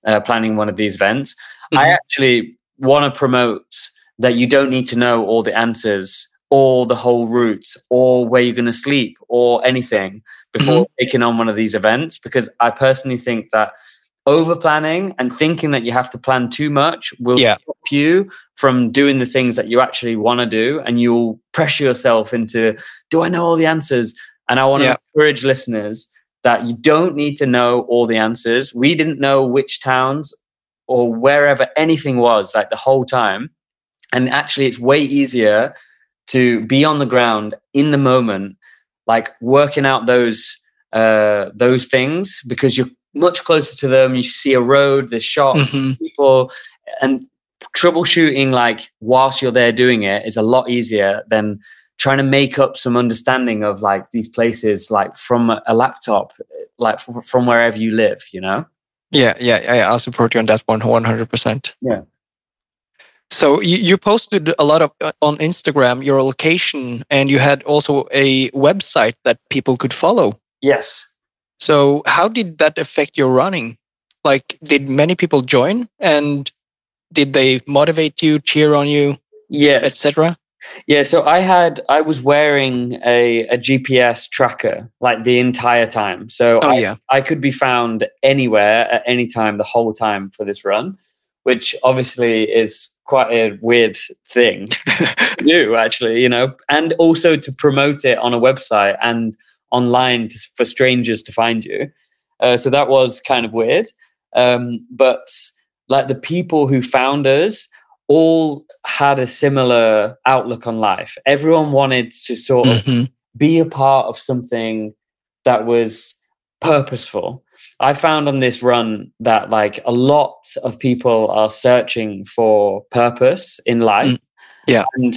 uh, planning one of these events, I Mhm. actually want to promote that you don't need to know all the answers or the whole route or where you're going to sleep or anything before Mm-hmm. taking on one of these events because I personally think that over planning and thinking that you have to plan too much will Yeah. stop you from doing the things that you actually want to do and you'll pressure yourself into do I know all the answers and I want to Yeah. encourage listeners that you don't need to know all the answers we didn't know which towns or wherever anything was like the whole time and actually it's way easier to be on the ground in the moment like working out those uh those things because you're much closer to them you see a road there's shops Mhm. people and troubleshooting like whilst you're there doing it is a lot easier than trying to make up some understanding of like these places like from a laptop like from, from wherever you live you know Yeah, yeah, yeah. I'll support you on that one, one hundred percent. Yeah. So you, you posted a lot of uh, on Instagram your location, and you had also a website that people could follow. yes So how did that affect your running? Like, did many people join, and did they motivate you, cheer on you, yeah, etc.? Yeah, so I had I was wearing a, a GPS tracker like the entire time. So Oh I, yeah, I could be found anywhere at any time the whole time for this run, which obviously is quite a weird thing [LAUGHS] do actually, you know, and also to promote it on a website and online to, for strangers to find you. Uh, so that was kind of weird. Um, but like the people who found us all had a similar outlook on life. Everyone wanted to sort of Mhm. be a part of something that was purposeful. I found on this run that like a lot of people are searching for purpose in life. Mm, yeah. And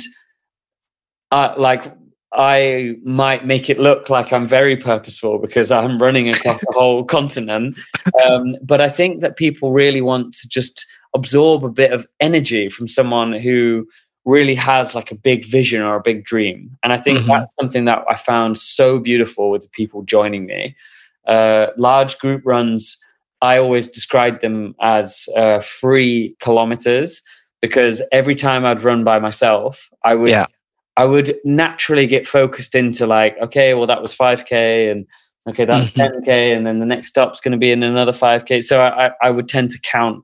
uh, like I might make it look like I'm very purposeful because I'm running across a whole [LAUGHS] continent. Um, but I think that people really want to just absorb a bit of energy from someone who really has like a big vision or a big dream. And I think Mhm. that's something that I found so beautiful with the people joining me. Uh, large group runs, I always described them as uh, free kilometers because every time I'd run by myself, I would Yeah. I would naturally get focused into like, okay, well that was 5k and okay, that's Mhm. 10k, and then the next stop's going to be in another 5k. So I, I- I would tend to count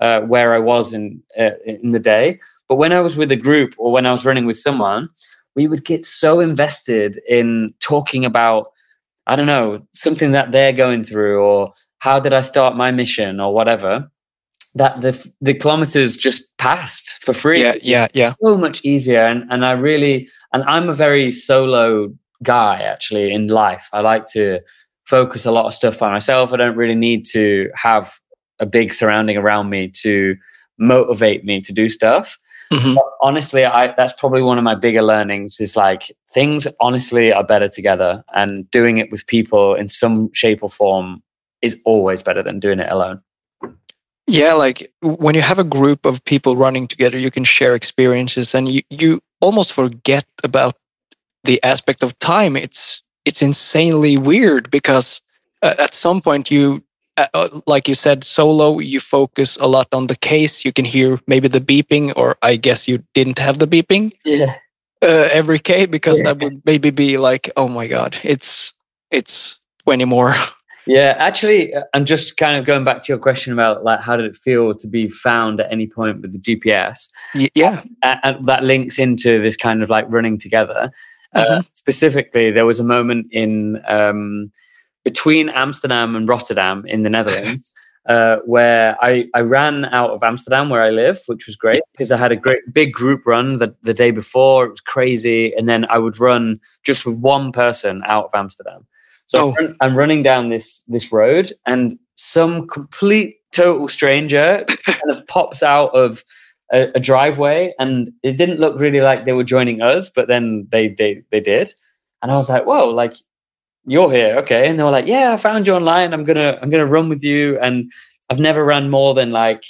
uh, where I was in uh, in the day. But when I was with a group or when I was running with someone, we would get so invested in talking about, I don't know, something that they're going through or how did I start my mission or whatever, that the the kilometers just passed for free Yeah, yeah, yeah. so much easier and and I really and I'm a very solo guy actually in life. I like to focus a lot of stuff on myself. I don't really need to have a big surrounding around me to motivate me to do stuff. Mhm. But honestly, I that's probably one of my bigger learnings is like things honestly are better together and doing it with people in some shape or form is always better than doing it alone. Yeah, like when you have a group of people running together, you can share experiences, and you you almost forget about the aspect of time. It's it's insanely weird because uh, at some point you, uh, uh, like you said, solo, you focus a lot on the case. You can hear maybe the beeping, or I guess you didn't have the beeping Yeah. uh, every K because Yeah. that would maybe be like, oh my god, it's it's twenty more. [LAUGHS] Yeah, actually, uh, I'm just kind of going back to your question about like how did it feel to be found at any point with the GPS, yeah, and, and that links into this kind of like running together. Uh, Mhm. specifically, there was a moment in um, between Amsterdam and Rotterdam in the Netherlands. [LAUGHS] Uh, where I, I ran out of Amsterdam where I live, which was great because I had a great big group run the, the day before. It was crazy. And then I would run just with one person out of Amsterdam. So Oh. I'm, I'm running down this this road, and some complete total stranger [LAUGHS] kind of pops out of a, a driveway, and it didn't look really like they were joining us, but then they they they did, and I was like, whoa, like you're here, okay? And they were like, yeah, I found you online. I'm gonna I'm gonna run with you, and I've never ran more than like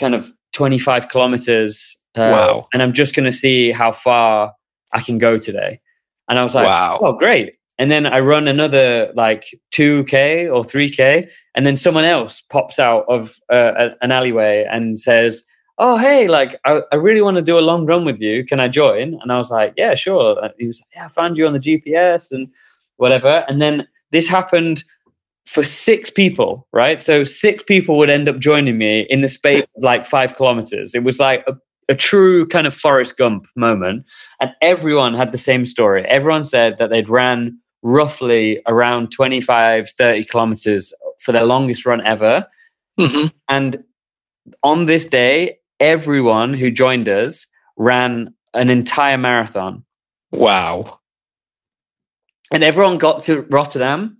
kind of 25 kilometers. Uh, Wow. And I'm just gonna see how far I can go today. And I was like, Wow. oh, great. And then I run another like 2K or 3K, and then someone else pops out of uh, an alleyway and says, Oh, hey, like, I, I really want to do a long run with you. Can I join? And I was like, Yeah, sure. And he was like, Yeah, I found you on the GPS and whatever. And then this happened for six people, right? So six people would end up joining me in the space of like five kilometers. It was like a, a true kind of Forrest Gump moment. And everyone had the same story. Everyone said that they'd ran roughly around 25, 30 kilometers for their longest run ever. hmm And on this day, everyone who joined us ran an entire marathon. wow. And everyone got to Rotterdam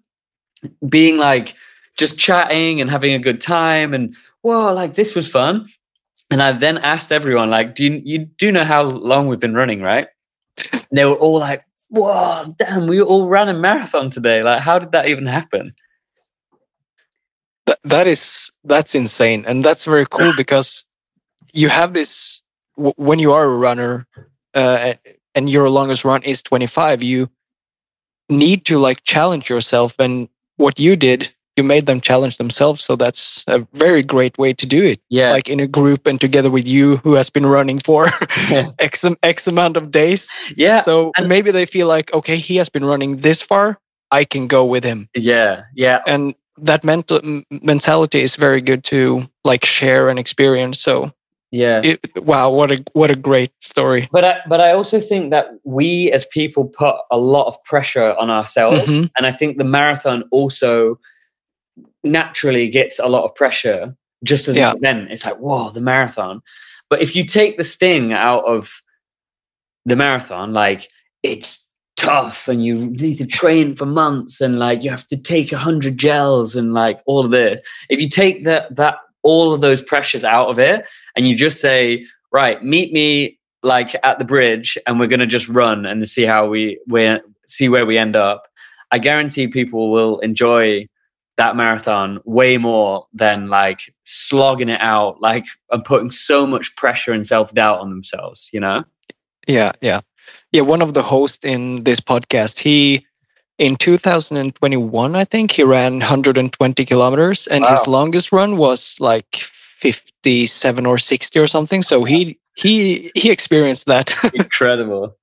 being like just chatting and having a good time and whoa, like this was fun. And I then asked everyone, like, do you, you do know how long we've been running, right? And they were all like, whoa, damn, we all ran a marathon today. Like, how did that even happen? That that is that's insane, and that's very cool [SIGHS] because you have this w- when you are a runner, uh, and your longest run is twenty five. You need to like challenge yourself, and what you did, you made them challenge themselves. So that's a very great way to do it. Yeah. like in a group and together with you, who has been running for Yeah. [LAUGHS] x x amount of days. yeah. so and- maybe they feel like, okay, he has been running this far. I can go with him yeah. Yeah. and that mental mentality is very good to like share and experience so Yeah. It- wow, what a what a great story. But I, but I also think that we as people put a lot of pressure on ourselves, Mhm. and I think the marathon also naturally gets a lot of pressure just as Yeah. an event. It's like whoa, the marathon. But if you take the sting out of the marathon, like it's tough and you need to train for months and like you have to take a hundred gels and like all of this. If you take that that all of those pressures out of it and you just say, right, meet me like at the bridge and we're gonna just run and see how we we see where we end up. I guarantee people will enjoy that marathon way more than like slogging it out like and putting so much pressure and self-doubt on themselves, you know? Yeah, yeah. Yeah, one of the hosts in this podcast, he in 2021, I think, he ran 120 kilometers and his longest run was like 57 or 60 or something. So he he he experienced that. [LAUGHS] Incredible.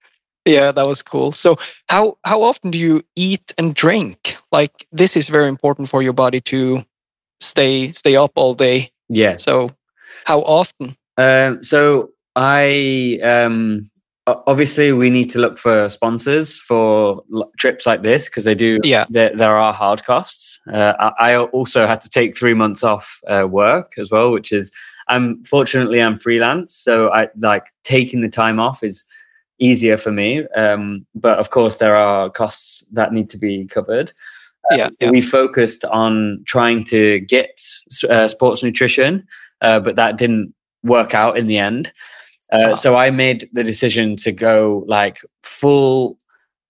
Yeah, that was cool. So how how often do you eat and drink? Like this is very important for your body to stay stay up all day. Yeah. So how often? Um, so I um, obviously we need to look for sponsors for trips like this because they do. Yeah. there, there are hard costs. Uh, I, I also had to take three months off uh, work as well, which is I'm fortunately I'm freelance, so I like taking the time off is easier for me. Um, but of course, there are costs that need to be covered. Yeah, yeah. We focused on trying to get uh, sports nutrition, uh, but that didn't work out in the end. Uh, Ah. So I made the decision to go like full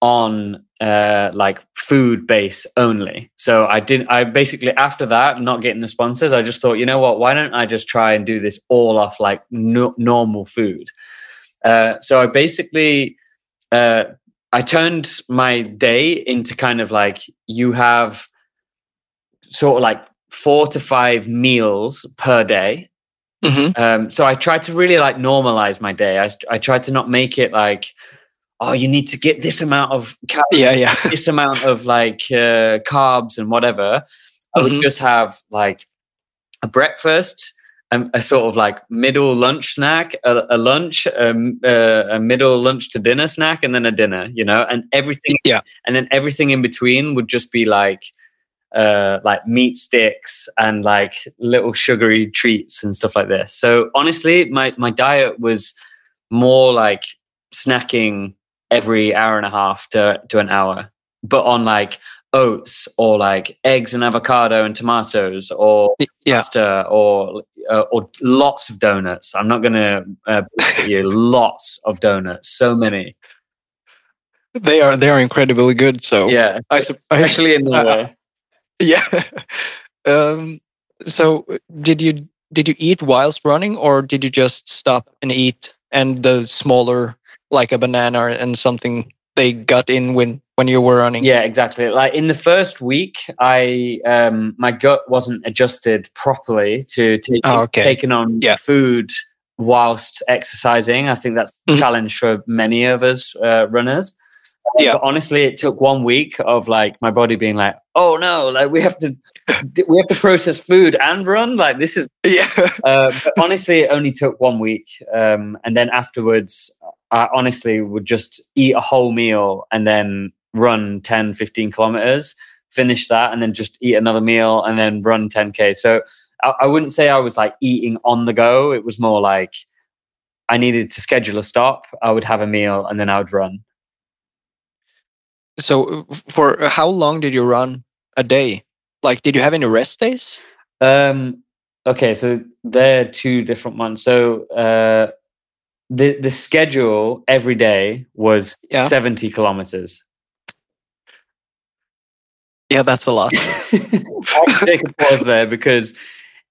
on uh, like food base only. So I didn't. I basically after that, not getting the sponsors, I just thought, you know what? Why don't I just try and do this all off like no, normal food? Uh, so I basically uh, I turned my day into kind of like you have sort of like four to five meals per day. Mhm. Um, so I tried to really like normalize my day. I, I tried to not make it like, oh, you need to get this amount of calories, Yeah, yeah. [LAUGHS] this amount of like uh, carbs and whatever. I would Mhm. just have like a breakfast, a, a sort of like middle lunch snack, a, a lunch, um, uh, a middle lunch to dinner snack, and then a dinner. You know, and everything. Yeah. and then everything in between would just be like uh like meat sticks and like little sugary treats and stuff like this so honestly my my diet was more like snacking every hour and a half to to an hour but on like oats or like eggs and avocado and tomatoes or Yeah. pasta or uh, or lots of donuts i'm not gonna uh, you [LAUGHS] lots of donuts so many They are they are incredibly good. So yeah I, I especially in [LAUGHS] Norway. Yeah. [LAUGHS] um, so did you did you eat whilst running, or did you just stop and eat? And the smaller, like a banana and something, they got in when when you were running. Yeah, exactly. Like in the first week, I um my gut wasn't adjusted properly to take, Oh, okay. taking on Yeah. food whilst exercising. I think that's a Mhm. challenge for many of us uh, runners. Yeah. But honestly, it took one week of like my body being like, "Oh no, like we have to, we have to process food and run. Like this is [LAUGHS] Yeah. uh, but honestly, it only took one week. Um, and then afterwards, I honestly would just eat a whole meal and then run 10, 15 kilometers, finish that, and then just eat another meal and then run 10K. So I, I wouldn't say I was like eating on the go. It was more like I needed to schedule a stop. I would have a meal and then I would run. So for how long did you run a day? Like, did you have any rest days? Um, okay, so they're two different ones. So uh, the the schedule every day was Yeah. 70 kilometers. Yeah, that's a lot. [LAUGHS] I have to take a pause there because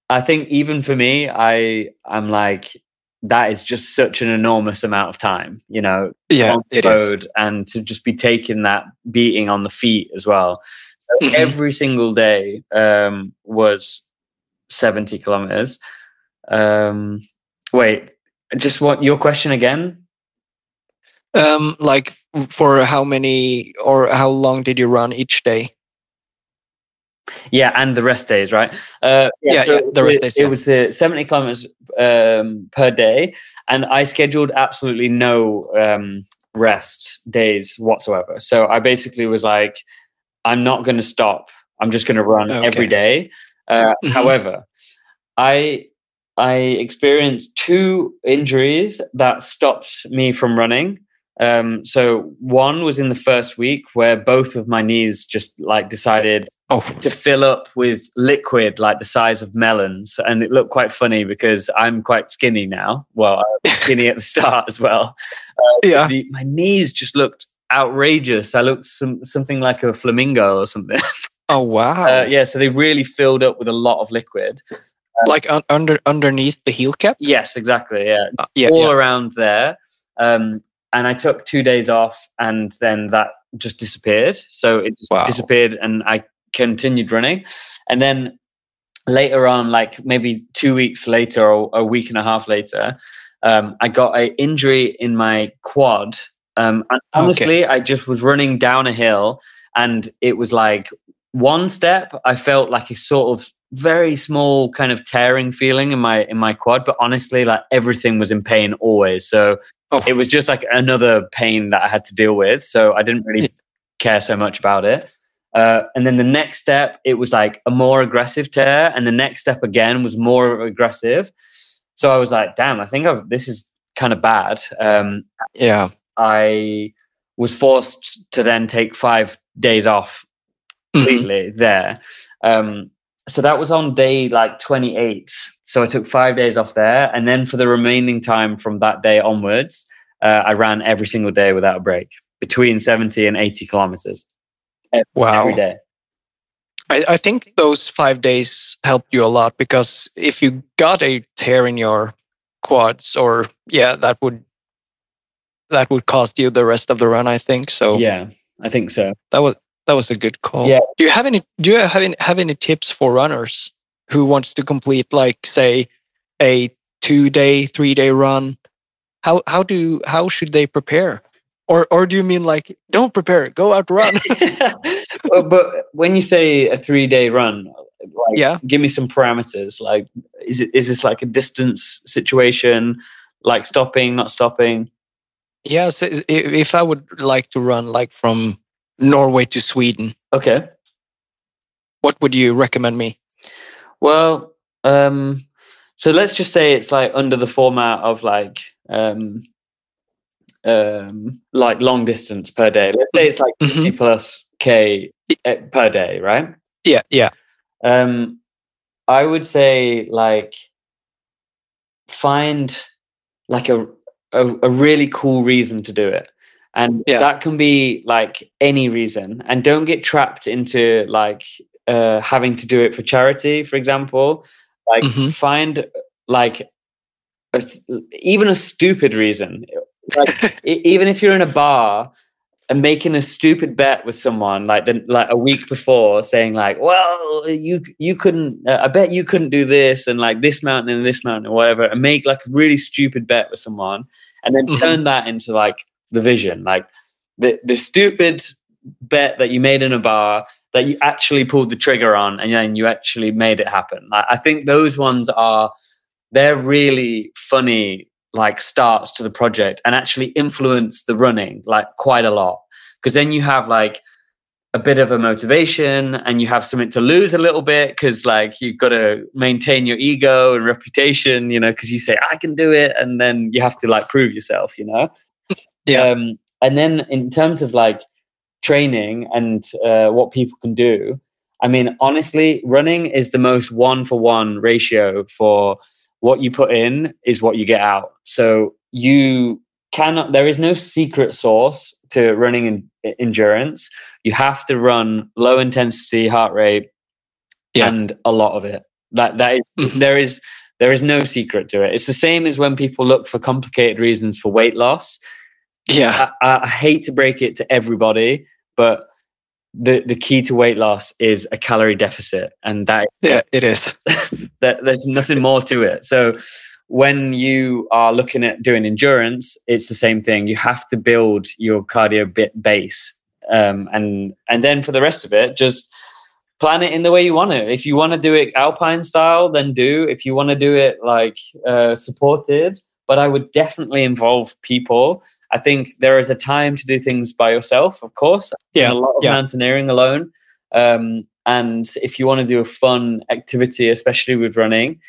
I think even for me, I I'm like that is just such an enormous amount of time, you know, yeah, on the it is. road and to just be taking that beating on the feet as well. So Mhm. every single day um, was 70 kilometers. Um, wait, just what your question again? Um, like for how many or how long did you run each day? Yeah, and the rest days, right? Uh, Yeah, yeah, the rest it, days, It was the 70 kilometers um, per day, and I scheduled absolutely no um, rest days whatsoever. So I basically was like, I'm not going to stop. I'm just going to run Okay. every day. Uh, Mhm. However, I I experienced two injuries that stopped me from running. Um, so one was in the first week where both of my knees just like decided Oh, to fill up with liquid like the size of melons, and it looked quite funny because I'm quite skinny now. Well, I was [LAUGHS] skinny at the start as well. yeah. The, my knees just looked outrageous. I looked some, something like a flamingo or something. [LAUGHS] Oh, wow. Uh, yeah, so they really filled up with a lot of liquid. Like un- under underneath the heel cap. Yes, exactly. Yeah, Uh, yeah, all yeah. around there. Um, and I took two days off, and then that just disappeared. So it just Wow. disappeared, and I continued running. And then later on, like maybe two weeks later or a week and a half later, um, I got an injury in my quad. Um, and Okay. honestly, I just was running down a hill, and it was like one step. I felt like a sort of very small kind of tearing feeling in my in my quad, but honestly, like everything was in pain always. So Oh. it was just like another pain that I had to deal with. So I didn't really care so much about it. Uh, and then the next step, it was like a more aggressive tear, and the next step again was more aggressive. So I was like, "Damn, I think I've, this is kind of bad." Um, Yeah. I was forced to then take five days off Mhm. completely there. Um, so that was on day like 28. So I took five days off there. And then for the remaining time from that day onwards, uh, I ran every single day without a break between 70 and 80 kilometers Wow. every day. I, I think those five days helped you a lot because if you got a tear in your quads, or yeah, that would that would cost you the rest of the run. I think so. Yeah, I think so. that was that was a good call. Yeah. Do you have any? Do you have any have any tips for runners who wants to complete, like, say, a two day, three day run? How how do how should they prepare? Or or do you mean like don't prepare, go out run? [LAUGHS] [LAUGHS] Well, but when you say a three day run, like, Yeah. give me some parameters. Like, is it is this like a distance situation? Like stopping, not stopping? yes, if I would like to run like from Norway to Sweden, Okay. what would you recommend me? Well, um, so let's just say it's like under the format of like um, um, like long distance per day. Let's say it's like Mhm. 50 plus k eh, per day, right? Yeah, yeah, Um, I would say like find like a, a a really cool reason to do it, and Yeah. that can be like any reason. And don't get trapped into like uh, having to do it for charity, for example. Like Mhm. find like a even a stupid reason. Like [LAUGHS] even if you're in a bar and making a stupid bet with someone like the, like a week before saying like well you you couldn't uh, i bet you couldn't do this and like this mountain and this mountain or whatever and make like a really stupid bet with someone and then Mhm. turn that into like the vision. Like the the stupid bet that you made in a bar that you actually pulled the trigger on and then you actually made it happen. I think those ones are they're really funny like starts to the project and actually influence the running like quite a lot. Because then you have like a bit of a motivation and you have something to lose a little bit because like you've got to maintain your ego and reputation you know because you say i can do it and then you have to like prove yourself you know Yeah. um, and then in terms of like training and uh, what people can do i mean honestly running is the most one for one ratio for what you put in is what you get out. So you cannot, there is no secret source to running in, endurance. You have to run low intensity heart rate Yeah. and a lot of it. That, that is, Mhm. there is, there is no secret to it. It's the same as when people look for complicated reasons for weight loss. Yeah, I, I hate to break it to everybody, but the, the key to weight loss is a calorie deficit. And that is yeah. It is. [LAUGHS] that there's nothing more to it. So when you are looking at doing endurance, it's the same thing. You have to build your cardio bit base, um, and and then for the rest of it, just plan it in the way you want it. If you want to do it alpine style, then do. If you want to do it like uh, supported, but I would definitely involve people. I think there is a time to do things by yourself, of course. Yeah, a lot of yeah. mountaineering alone. Um, and if you want to do a fun activity, especially with running,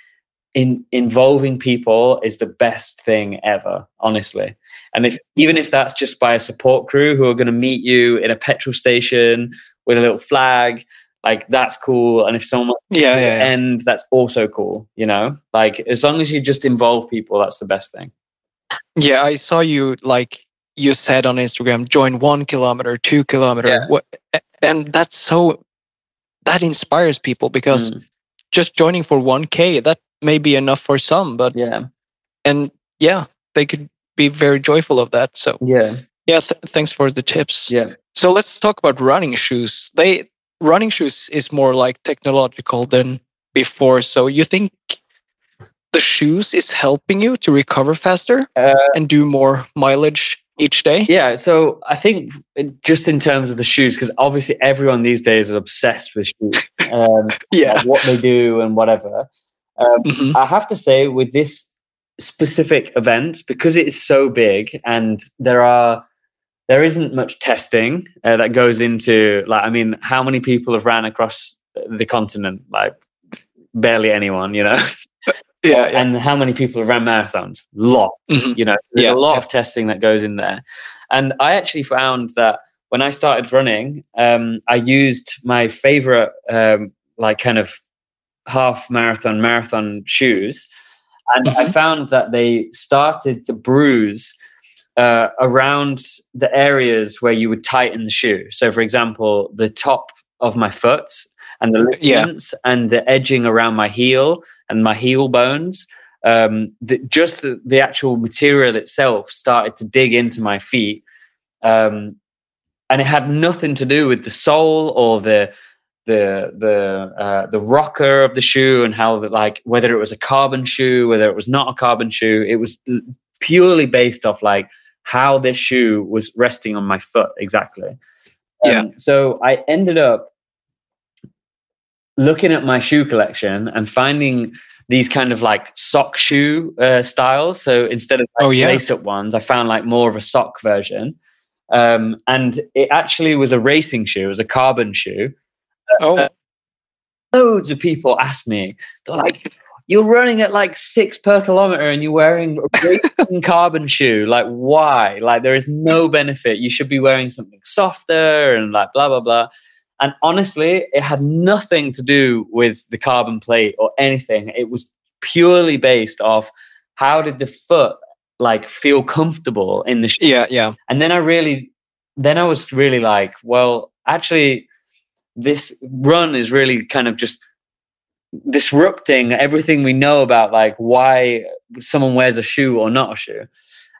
in involving people is the best thing ever, honestly. And if even if that's just by a support crew who are going to meet you in a petrol station with a little flag, like that's cool. And if someone Yeah, yeah, yeah. end, that's also cool. You know, like as long as you just involve people, that's the best thing. Yeah, I saw you like you said on Instagram, join one kilometer, two kilometer, Yeah. what, and that's so that inspires people because Mm, just joining for one k that may be enough for some, but yeah, and yeah, they could be very joyful of that. So yeah, yeah, th- thanks for the tips. yeah. So let's talk about running shoes. They running shoes is more like technological than before. So you think the shoes is helping you to recover faster Uh, and do more mileage each day? Yeah, so I think just in terms of the shoes, because obviously everyone these days is obsessed with shoes, [LAUGHS] um, Yeah. what they do and whatever. Um, Mhm. I have to say, with this specific event, because it is so big and there are there isn't much testing uh, that goes into like I mean, how many people have ran across the continent? Like barely anyone, you know. [LAUGHS] Yeah, yeah. And how many people have ran marathons? Lots. Mhm. You know, so there's Yeah, a lot yeah. of testing that goes in there. And I actually found that when I started running, um, I used my favorite, um, like kind of half marathon, marathon shoes. And I found that they started to bruise uh, around the areas where you would tighten the shoe. So, for example, the top of my foot and the Yeah. and the edging around my heel and my heel bones. Um, the, just the, the actual material itself started to dig into my feet, um, and it had nothing to do with the sole or the the the uh, the rocker of the shoe and how that like whether it was a carbon shoe, whether it was not a carbon shoe. It was purely based off like how this shoe was resting on my foot exactly. Yeah. Um, So I ended up looking at my shoe collection and finding these kind of like sock shoe uh, styles. So instead of like Oh, yeah. lace up ones, I found like more of a sock version. Um, and it actually was a racing shoe, it was a carbon shoe. Oh, Loads of people asked me, they're like, you're running at like six per kilometer and you're wearing a [LAUGHS] carbon shoe. Like, why? Like, there is no benefit. You should be wearing something softer and like blah, blah, blah. And honestly, it had nothing to do with the carbon plate or anything. It was purely based off how did the foot like feel comfortable in the shoe. yeah, yeah. And then I really, then I was really like, well, actually, this run is really kind of just disrupting everything we know about like why someone wears a shoe or not a shoe.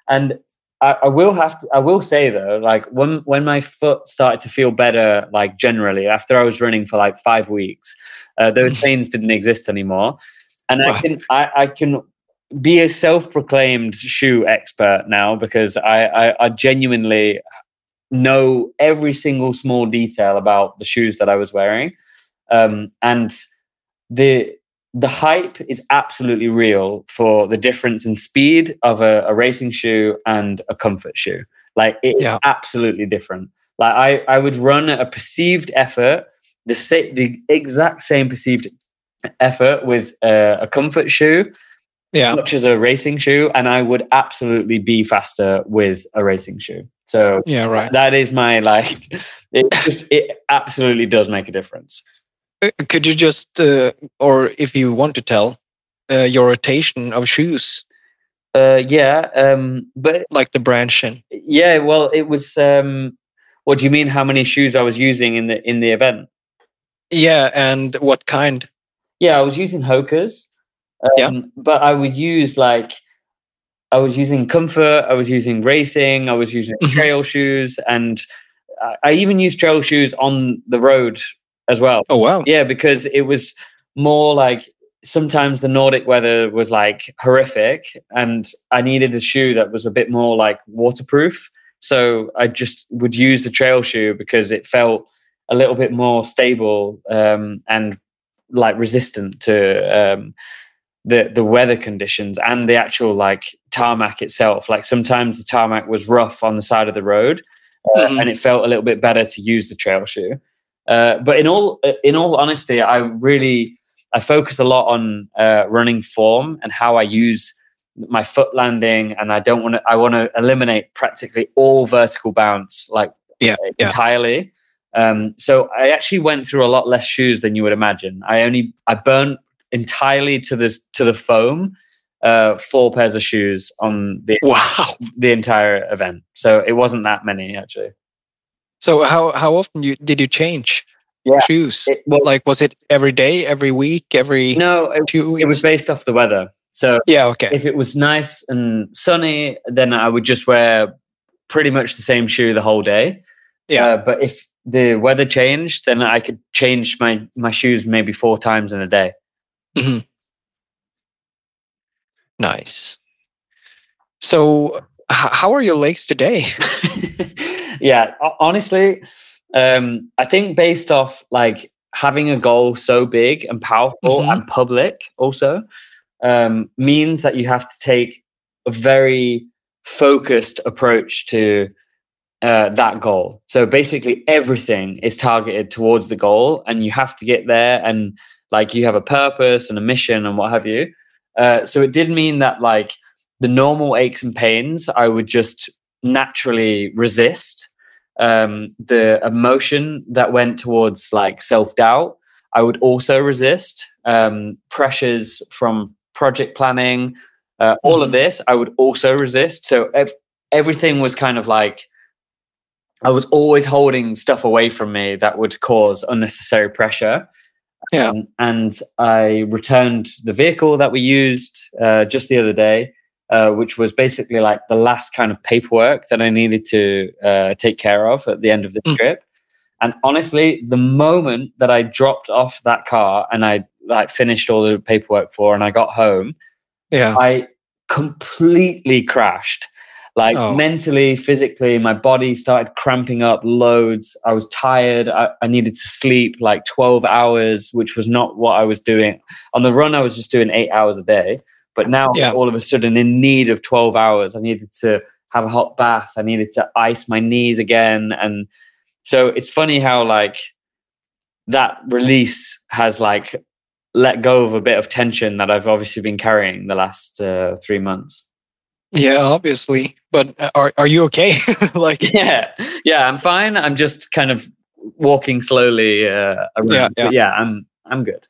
And I, I will have to, I will say though, like when when my foot started to feel better, like generally after I was running for like five weeks, uh, those pains didn't exist anymore, and I can I, I can be a self-proclaimed shoe expert now because I, I, I genuinely know every single small detail about the shoes that I was wearing, um, and the the hype is absolutely real for the difference in speed of a, a racing shoe and a comfort shoe. Like it's Yeah. absolutely different. Like I, I would run at a perceived effort, the sa- the exact same perceived effort with uh, a comfort shoe, Yeah. much as a racing shoe, and I would absolutely be faster with a racing shoe. So Yeah, right. that is my like. [LAUGHS] It just it absolutely does make a difference. Uh, Could you just, uh, or if you want to tell, uh, your rotation of shoes, Uh, yeah, um, but like the branching? yeah, well, it was. Um, what do you mean? How many shoes I was using in the in the event? Yeah, and what kind? Yeah, I was using Hoka's. Um, Yeah. But I would use like, I was using comfort, I was using racing, I was using Mhm. trail shoes, and I even used trail shoes on the road as well. Oh wow. Yeah, because it was more like sometimes the Nordic weather was like horrific, and I needed a shoe that was a bit more like waterproof. So I just would use the trail shoe because it felt a little bit more stable um, and like resistant to um, the the weather conditions and the actual like tarmac itself. Like sometimes the tarmac was rough on the side of the road, uh, Mhm. and it felt a little bit better to use the trail shoe. Uh, but in all in all honesty, I really I focus a lot on uh, running form and how I use my foot landing, and I don't want to. I want to eliminate practically all vertical bounce, like Yeah, yeah. entirely. Um, so I actually went through a lot less shoes than you would imagine. I only I burnt entirely to the to the foam uh, four pairs of shoes on the Wow. the entire event. So it wasn't that many actually. So how how often you did you change Yeah. shoes? It, well, Like was it every day, every week, every no, it, two weeks? it was based off the weather. So yeah. Okay. if it was nice and sunny, then I would just wear pretty much the same shoe the whole day. Yeah. Uh, but if the weather changed, then I could change my my shoes maybe four times in a day. Nice. So h- how are your legs today? [LAUGHS] yeah, honestly, um, I think based off like having a goal so big and powerful Mhm. and public also um, means that you have to take a very focused approach to uh, that goal. So basically, everything is targeted towards the goal, and you have to get there. And like you have a purpose and a mission and what have you. Uh, so it did mean that like the normal aches and pains, I would just naturally resist. Um, the emotion that went towards like self doubt, I would also resist. Um, pressures from project planning, uh, all of Mhm. this, I would also resist. So ev- everything was kind of like I was always holding stuff away from me that would cause unnecessary pressure. Yeah. Um, and I returned the vehicle that we used uh, just the other day, uh, which was basically like the last kind of paperwork that I needed to uh, take care of at the end of the Mm. trip. And honestly, the moment that I dropped off that car and I like finished all the paperwork for, and I got home, Yeah. I completely crashed. Like Oh. mentally, physically, my body started cramping up loads. I was tired. I, I needed to sleep like 12 hours, which was not what I was doing. On the run, I was just doing eight hours a day. But now, Yeah. all of a sudden, in need of 12 hours, I needed to have a hot bath. I needed to ice my knees again. And so it's funny how, like, that release has like let go of a bit of tension that I've obviously been carrying the last uh, three months. Yeah. Obviously. But uh, are are you okay? [LAUGHS] like Yeah, yeah, I'm fine. I'm just kind of walking slowly uh, around. Yeah, yeah. Yeah, I'm I'm good.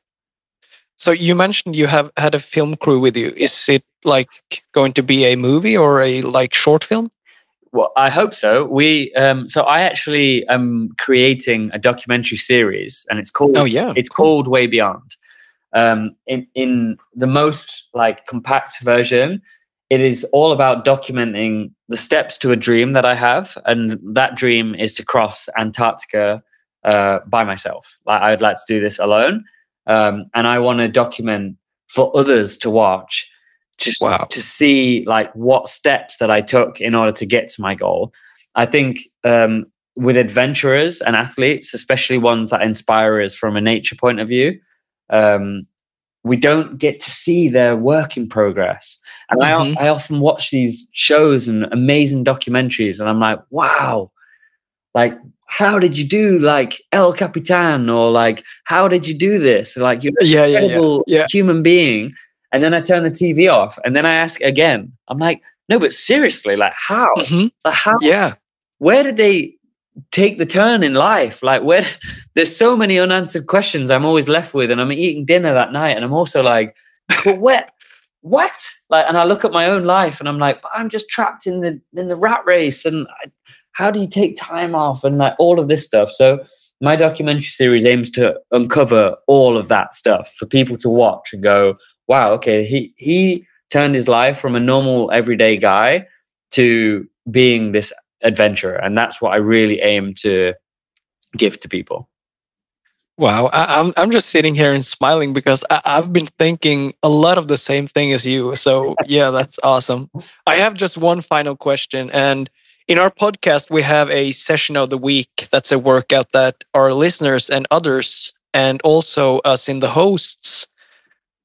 So you mentioned you have had a film crew with you. Is it like going to be a movie or a like short film? Well, I hope so. We um, so I actually am creating a documentary series, and it's called Oh yeah. it's called Way Beyond. Um, in in the most like compact version, it is all about documenting the steps to a dream that I have, and that dream is to cross Antarctica uh, by myself. Like I'd like to do this alone, um, and I want to document for others to watch, just Wow. to see like what steps that I took in order to get to my goal. I think um, with adventurers and athletes, especially ones that inspire us from a nature point of view, um, we don't get to see their work in progress. And Mhm. I, I often watch these shows and amazing documentaries, and I'm like, wow, like, how did you do like El Capitan? Or like, how did you do this? Like, you're Yeah. Incredible Yeah. human being. And then I turn the TV off, and then I ask again. I'm like, no, but seriously, like, how? Mhm. Like, how? Yeah. where did they take the turn in life? Like where [LAUGHS] there's so many unanswered questions I'm always left with, and I'm eating dinner that night, and I'm also like, but where what? Like, and I look at my own life and I'm like, but I'm just trapped in the in the rat race. And I, how do you take time off and like all of this stuff? So my documentary series aims to uncover all of that stuff for people to watch and go, wow, okay, he he turned his life from a normal everyday guy to being this adventurer, and that's what I really aim to give to people. Wow, I, I'm I'm just sitting here and smiling because I, I've been thinking a lot of the same thing as you. So yeah, that's awesome. I have just one final question, and in our podcast, we have a session of the week that's a workout that our listeners and others, and also us in the hosts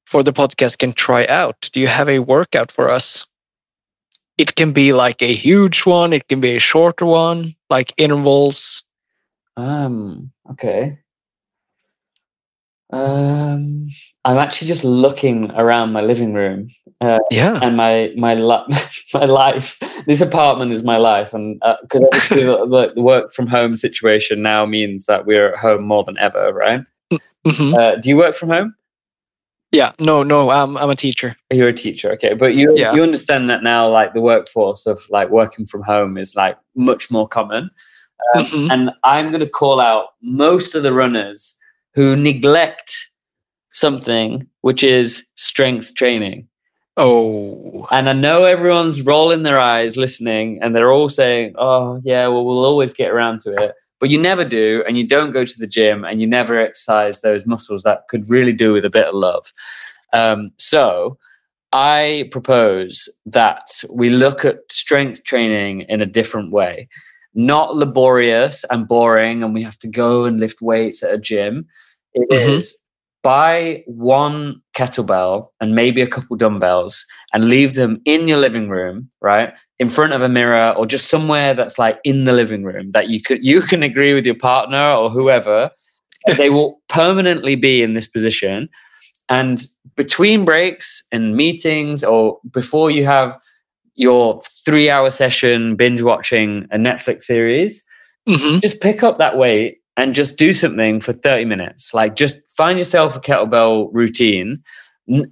for the podcast, can try out. Do you have a workout for us? It can be like a huge one, it can be a shorter one, like intervals. Um. Okay. Um. I'm actually just looking around my living room uh, Yeah. and my my li- [LAUGHS] my life. This apartment is my life, and because obviously the, the work from home situation now means that we're at home more than ever, right? Mhm. Uh, do you work from home? Yeah. No, no, I'm, I'm a teacher. You're a teacher, okay, but you Yeah. you understand that now, like the workforce of like working from home is like much more common. Um, Mhm. And I'm going to call out most of the runners who neglect something, which is strength training. Oh. And I know everyone's rolling their eyes listening, and they're all saying, "Oh, yeah, well, we'll always get around to it." But you never do, and you don't go to the gym, and you never exercise those muscles that could really do with a bit of love. Um, so, I propose that we look at strength training in a different way, not laborious and boring, and we have to go and lift weights at a gym. It is Mhm. Buy one kettlebell and maybe a couple dumbbells and leave them in your living room, right? In front of a mirror or just somewhere that's like in the living room that you could you can agree with your partner or whoever. they will permanently be in this position. And between breaks and meetings or before you have your three hour session binge watching a Netflix series, Mhm. just pick up that weight and just do something for 30 minutes. Like just find yourself a kettlebell routine.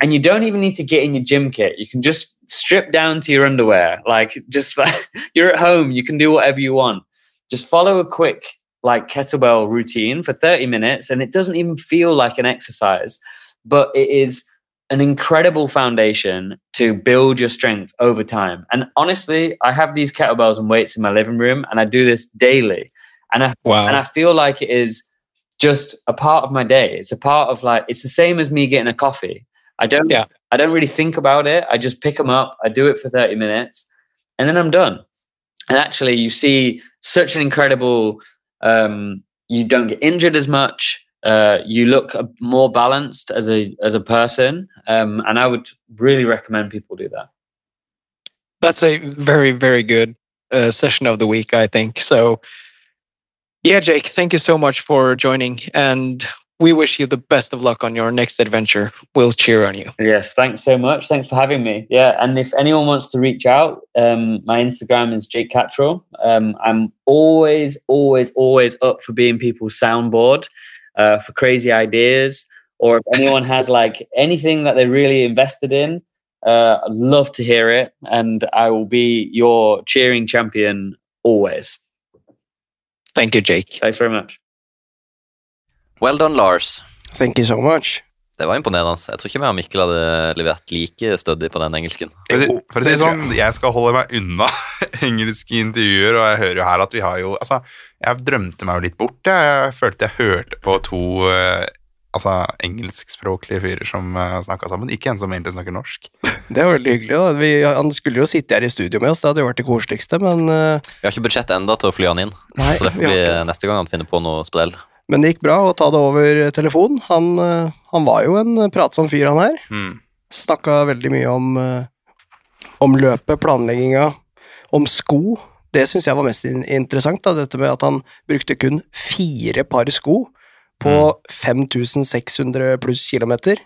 And you don't even need to get in your gym kit. You can just strip down to your underwear. Like just like [LAUGHS] you're at home, you can do whatever you want. Just follow a quick like kettlebell routine for 30 minutes and it doesn't even feel like an exercise, but it is an incredible foundation to build your strength over time. And honestly, I have these kettlebells and weights in my living room and I do this daily. And I Wow. and I feel like it is just a part of my day. It's a part of like it's the same as me getting a coffee. I don't Yeah. I don't really think about it. I just pick them up, I do it for 30 minutes, and then I'm done. And actually you see such an incredible um you don't get injured as much. Uh, you look more balanced as a as a person, um, and I would really recommend people do that. That's a very, very good uh, session of the week, I think. So, yeah, Jake, thank you so much for joining. And we wish you the best of luck on your next adventure. We'll cheer on you. Yes, thanks so much. Thanks for having me. Yeah, and if anyone wants to reach out, um, my Instagram is Jake Catterall. Um, I'm always, always, always up for being people's soundboard uh, for crazy ideas, or if anyone has [LAUGHS] like anything that they're really invested in, uh, I'd love to hear it, and I will be your cheering champion always. Thank you, Jake. Thanks very much. Well done, Lars. Thank you so much. Det var imponerende. Jeg tror ikke vi og Mikkel hadde levert like stødig på den engelsken. For, å si- sånn, jeg skal holde meg unna [LAUGHS] engelske intervjuer, og jeg hører jo her at vi har jo Altså, jeg drømte meg jo litt bort. Jeg, jeg følte jeg hørte på to eh, altså, engelskspråklige fyrer som uh, snakka sammen. Ikke en som egentlig snakker norsk. Det er veldig hyggelig. da. Vi, han skulle jo sitte her i studio med oss, det hadde jo vært det koseligste, men, eh, Vi har ikke budsjett enda til å fly han inn, Nei, så det får vi bli neste gang han finner på noe sprell. men det gikk bra å ta det over telefon. Han, eh, han var jo en pratsom fyr, han her. Mm. Snakka veldig mye om, eh, om løpet, planlegginga, om sko. Det syns jeg var mest interessant, da, dette med at han brukte kun fire par sko på 5600 pluss kilometer.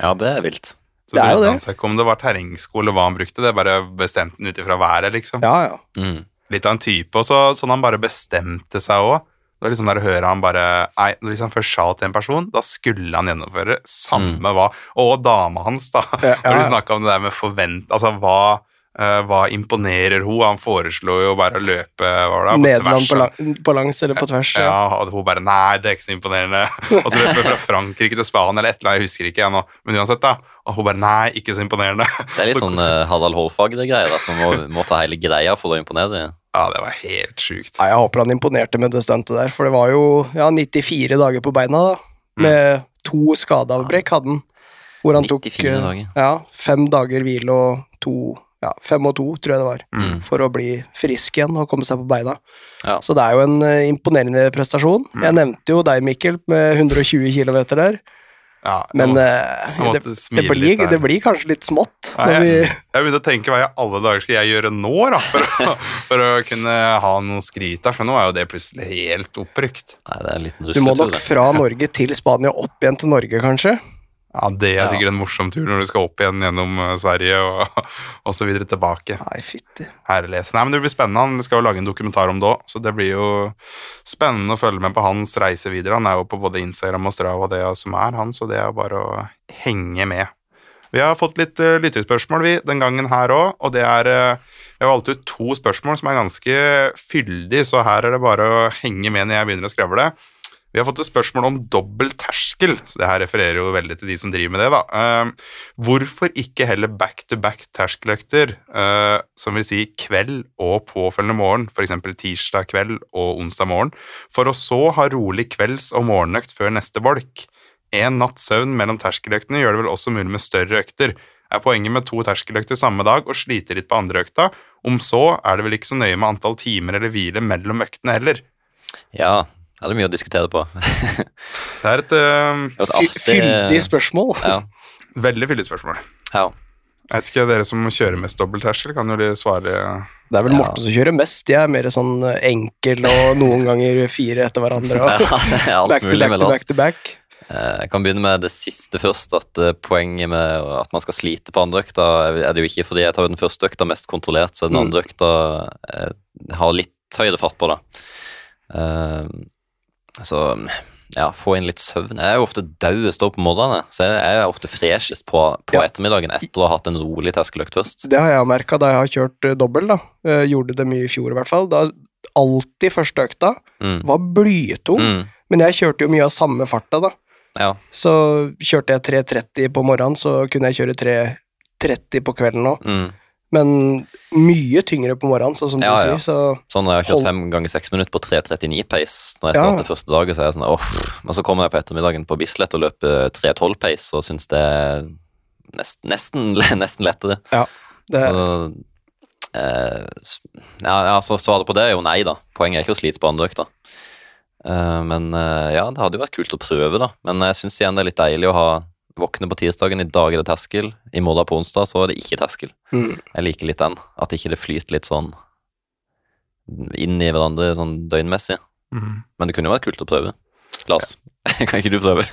Ja, det er vilt. Så Det er jo det. ikke om det var terrengsko eller hva han brukte, det bare bestemte han ut ifra været, liksom. Ja, ja. Mm. Litt av en type, og så, sånn han bare bestemte seg òg. Det var liksom der å høre han bare Nei, hvis han først sa til en person, da skulle han gjennomføre samme hva. Og dama hans, da. Ja, [LAUGHS] Når du ja. snakka om det der med forvent... Altså, hva, hva imponerer hun? Han foreslo jo bare å løpe hva var det, Nederland på, tvers, lang, på langs eller på tvers. Ja, og hun bare Nei, det er ikke så imponerende. Og så løper hun fra Frankrike til Spania eller et eller annet, jeg husker ikke ennå. Men uansett, da. Og hun bare Nei, ikke så imponerende. Det er litt Så- sånn uh, Halal Holfag, det greia. at man må, må ta hele greia for å imponere. Ja, det var helt sjukt. Jeg håper han imponerte med det stuntet der, for det var jo ja, 94 dager på beina, da. Mm. Med to skadeavbrekk hadde han. Hvor han tok 94 eh, dager. ja, fem dager hvile og to ja, fem og to, tror jeg det var, Mm. for å bli frisk igjen og komme seg på beina. Ja. Så det er jo en uh, imponerende prestasjon. Mm. Jeg nevnte jo deg, Mikkel, med 120 km der, Ja, men må- jeg det, det, blir, det blir kanskje litt smått. Nei, Når vi, jeg, jeg begynte å tenke hva i alle dager skal jeg gjøre nå, da, for å, [LAUGHS] for å kunne ha noe skryt av, for nå er jo det plutselig helt opprykt. Nei, det er en liten du må nok fra Norge til Spania, opp igjen til Norge, kanskje. Ja, det er sikkert en morsom tur når du skal opp igjen gjennom eh, Sverige og, [LAUGHS] og så videre tilbake. Nei, fytti. Herles. Nei, men det blir spennende. Han skal jo lage en dokumentar om det òg, så det blir jo spennende å følge med på hans reise videre. Han er jo på både Instagram og Strava det som er han, så det er bare å henge med. Vi har fått litt uh, lyttespørsmål vi, den gangen her òg, og det er uh, Jeg valgte ut to spørsmål som er ganske fyldige, så her er det bare å henge med når jeg begynner å skravle. Vi har fått et spørsmål om dobbel terskel, så det her refererer jo veldig til de som driver med det, da. Eh, hvorfor ikke heller back-to-back terskeløkter, eh, som vil si kveld og påfølgende morgen, f.eks. tirsdag kveld og onsdag morgen, for å så ha rolig kvelds- og morgenøkt før neste bolk? En natts søvn mellom terskeløktene gjør det vel også mulig med større økter. Er poenget med to terskeløkter samme dag og sliter litt på andre økta? Om så er det vel ikke så nøye med antall timer eller hvile mellom øktene heller. Ja, det er mye å diskutere på. [LAUGHS] Det er et uh, et Fyldig spørsmål. Ja. veldig fyldig spørsmål. ja. Jeg vet ikke, Dere som kjører mest dobbeltterskel, kan jo de svare Det er vel Ja. Morten som kjører mest. Jeg er mer sånn enkel og noen ganger fire etter hverandre. [LAUGHS] Ja, det er alt back to back to back to back. Eh, Jeg kan begynne med det siste først. At eh, Poenget med at man skal slite på andre økta, er det jo ikke fordi jeg tar den første økta mest kontrollert, så den Mm. andre økta eh, har litt høyere fart på, da. Så ja, få inn litt søvn. Jeg er jo ofte død opp på morgenene, så jeg er ofte freshest på, på Ja. ettermiddagen etter å ha hatt en rolig terskeløkt først. Det har jeg merka da jeg har kjørt eh, dobbel. da. Eh, Gjorde det mye i fjor i hvert fall. Da alltid første økta Mm. var blytung, Mm. men jeg kjørte jo mye av samme farta, da. Ja. Så kjørte jeg 3.30 på morgenen, så kunne jeg kjøre 3.30 på kvelden òg. Mm. Men mye tyngre på morgenen, sånn som Ja, du sier. Så Sånn når jeg har kjørt fem ganger seks minutter på 3.39 pace når jeg Ja. starter første dagen, så er jeg sånn åh. Men så kommer jeg på ettermiddagen på Bislett og løper 3.12 pace og syns det er nest, nesten, [LAUGHS] nesten lettere. det, Så eh, ja, ja, så svaret på det er jo nei, da. Poenget er ikke å slite på andre økta. Eh, men eh, ja, det hadde jo vært kult å prøve, da. Men jeg syns igjen det er litt deilig å ha våkne på tirsdagen, i dag er det terskel, i morgen på onsdag så er det ikke terskel. mm. Jeg liker litt den. At ikke det flyter litt sånn inn i hverandre sånn døgnmessig. Mm. Men det kunne jo vært kult å prøve. Lars, [LAUGHS] kan ikke du prøve?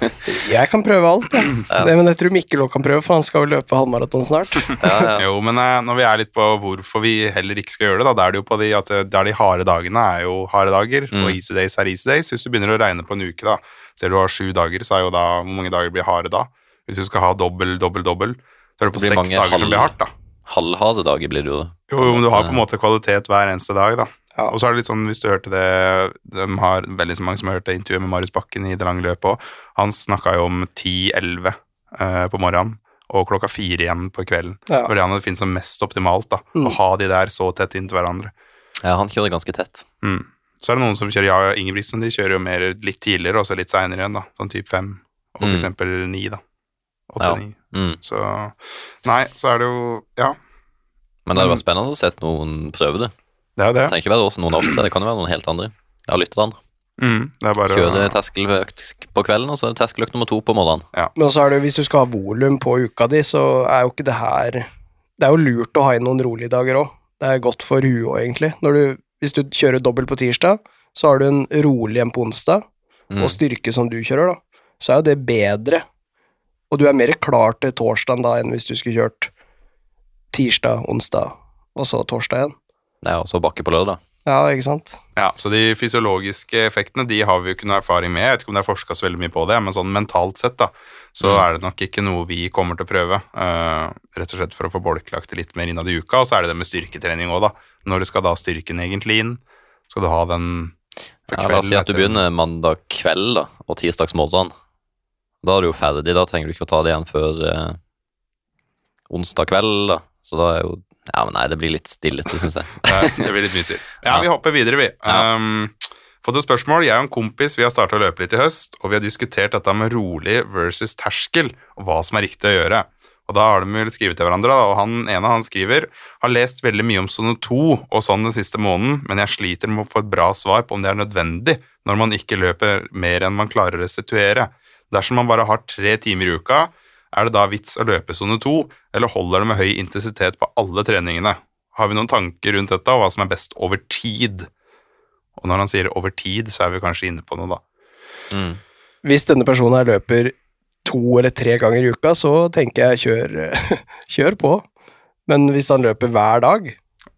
Jeg kan prøve alt, jeg. Ja. Det, men jeg tror Mikkel òg kan prøve, for han skal jo løpe halvmaraton snart. [LAUGHS] Ja, ja. Jo, men eh, når vi er litt på hvorfor vi heller ikke skal gjøre det, da, det er det jo på de at det der de harde dagene er jo harde dager, Mm. og easy days er easy days. Hvis du begynner å regne på en uke, da, ser du har sju dager, så er jo da Hvor mange dager blir harde da? Hvis du skal ha dobbel, dobbel, dobbel, så er det på Det seks dager dager som blir hardt, da. Halvharde dager blir det jo. Jo, men du har på en måte kvalitet hver eneste dag, da. Ja. Og så er det litt sånn, hvis du hørte det De har veldig så mange som har hørt det intervjuet med Marius Bakken i det lange løpet òg. Han snakka jo om 10-11 eh, på morgenen og klokka fire igjen på kvelden. Ja. Det var det han hadde funnet som mest optimalt, da. Mm. Å ha de der så tett inntil hverandre. Ja, han kjører ganske tett. Mm. Så er det noen som kjører ja, Ingebrigtsen, de kjører jo mer litt tidligere og så litt seinere igjen, da. Sånn type fem, og for Mm. eksempel ni, da. Ja. Mm. Så Nei, så er det jo Ja, Men det hadde vært spennende å se noen prøve det. det er jo det. Det trenger ikke være også noen ofte, det kan jo være noen helt andre. Jeg har lyttet til andre. Mm, det er bare Kjøre terskeløkt på kvelden, og så er terskeløkt nummer to på morgenen. Men også er det, hvis du skal ha volum på uka di, så er jo ikke det her Det er jo lurt å ha inn noen rolige dager òg. Det er godt for huet òg, egentlig. Når du, hvis du kjører dobbelt på tirsdag, så har du en rolig en på onsdag, Mm. og styrke som du kjører, da. Så er jo det bedre. Og du er mer klar til torsdagen da enn hvis du skulle kjørt tirsdag, onsdag, og så torsdag igjen. Ja, og så bakke på lørdag. Ja, ikke sant? Ja, så de fysiologiske effektene de har vi jo ikke noe erfaring med. Jeg vet ikke om det er forska så veldig mye på det, men sånn mentalt sett da, så Mm. er det nok ikke noe vi kommer til å prøve. Uh, rett og slett for å få bolklagt det litt mer innad i uka. Og så er det det med styrketrening òg, da. Når skal da styrken egentlig inn? Skal du ha den på Ja, la oss si at du begynner mandag kveld da, og tirsdags morgen. Da er du jo ferdig, da trenger du ikke å ta det igjen før eh, onsdag kveld. da. Så da er jo Ja, men nei, det blir litt stillete, syns jeg. [LAUGHS] Det blir litt mye styr. Ja, Ja. vi hopper videre, vi. Ja. Um, fått et spørsmål. Jeg og en kompis vi har starta å løpe litt i høst, og vi har diskutert dette med rolig versus terskel, og hva som er riktig å gjøre. Og da har de vel skrevet til hverandre, da, og han ene han skriver har lest veldig mye om sone 2 og sånn den siste måneden, men jeg sliter med å få et bra svar på om det er nødvendig når man ikke løper mer enn man klarer å restituere. Dersom man bare har tre timer i uka, er det da vits å løpe sone to, eller holder det med høy intensitet på alle treningene? Har vi noen tanker rundt dette, og hva som er best over tid? Og når han sier over tid, så er vi kanskje inne på noe, da. Mm. Hvis denne personen her løper to eller tre ganger i uka, så tenker jeg kjør, [LAUGHS] kjør på. Men hvis han løper hver dag,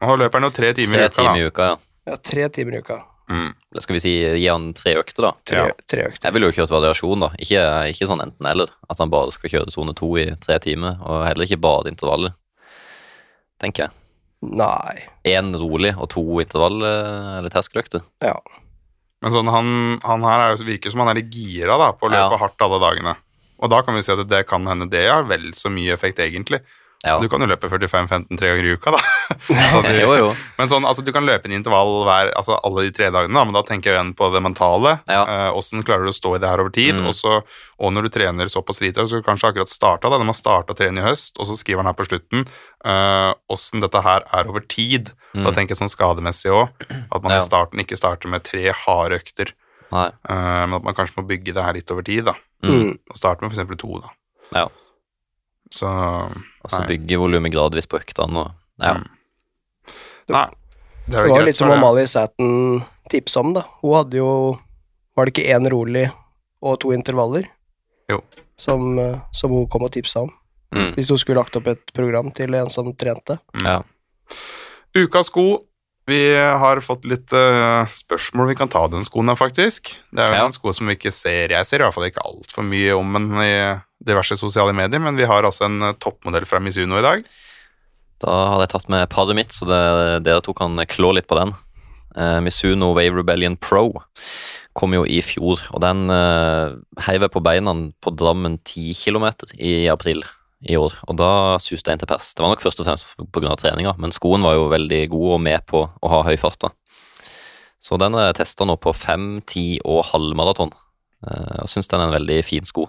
Og løper han jo tre timer Tre i uka, timer i uka, ja. ja, tre timer i uka, Mm. Skal vi si gi han tre økter, da. tre, Ja. tre økter. Jeg ville jo kjørt variasjon, da. Ikke, ikke sånn enten-eller. At han bare skal kjøre sone to i tre timer, og heller ikke bare intervaller. Tenker jeg. Nei, Én rolig og to intervall- eller terskeløkter. ja. Men sånn, han, han her er virker som han er litt gira da, på å løpe Ja. hardt alle dagene. Og da kan vi si at det kan hende det har vel så mye effekt, egentlig. Ja. Du kan jo løpe 45-15 tre ganger i uka, da. [LAUGHS] Du- jo, jo. Men sånn, altså, du kan løpe en intervall hver, altså alle de tre dagene, da, men da tenker jeg igjen på det mentale. Ja. Eh, klarer du å stå i det her over tid? Mm. Også, og når du trener såpass lite, så har du kanskje akkurat starta, da. De har starta å trene i høst, og så skriver han her på slutten eh, dette her er over tid. Da Mm. tenker jeg sånn skademessig òg, at man Ja. i starten ikke starter med tre harde økter. Eh, men at man kanskje må bygge det her litt over tid, da. Mm. Mm. Og starte med f.eks. to, da. Ja. Så Og så Nei. bygge volumet gradvis på øktene. Og, ja. Mm. Nei. Det Det var greit litt som. Amalie Sæten tipsa om, da. Hun hadde jo Var det ikke én rolig og to intervaller? Jo. Som, eh, som hun kom og tipsa om. Mm. Hvis hun skulle lagt opp et program til en som trente. ja. Ukas sko. Vi har fått litt uh, spørsmål. Vi kan ta den skoen her, faktisk. Det er jo Ja. en sko som vi ikke ser. Jeg ser i hvert fall ikke altfor mye om den i diverse sosiale medier, men vi har altså en eh, toppmodell fra Mizuno i dag. Da hadde jeg tatt med paret mitt, så det, dere to kan klå litt på den. Uh, Misuno Wave Rebellion Pro kom jo i fjor, og den heiv jeg på beina på Drammen 10 km i april i år. Og da suste jeg inn til pers. Det var nok først og fremst pga. treninga, men skoen var jo veldig god og med på å ha høy fart. da. Så den er testa nå på fem, ti og halv maraton. Jeg syns den er en veldig fin sko.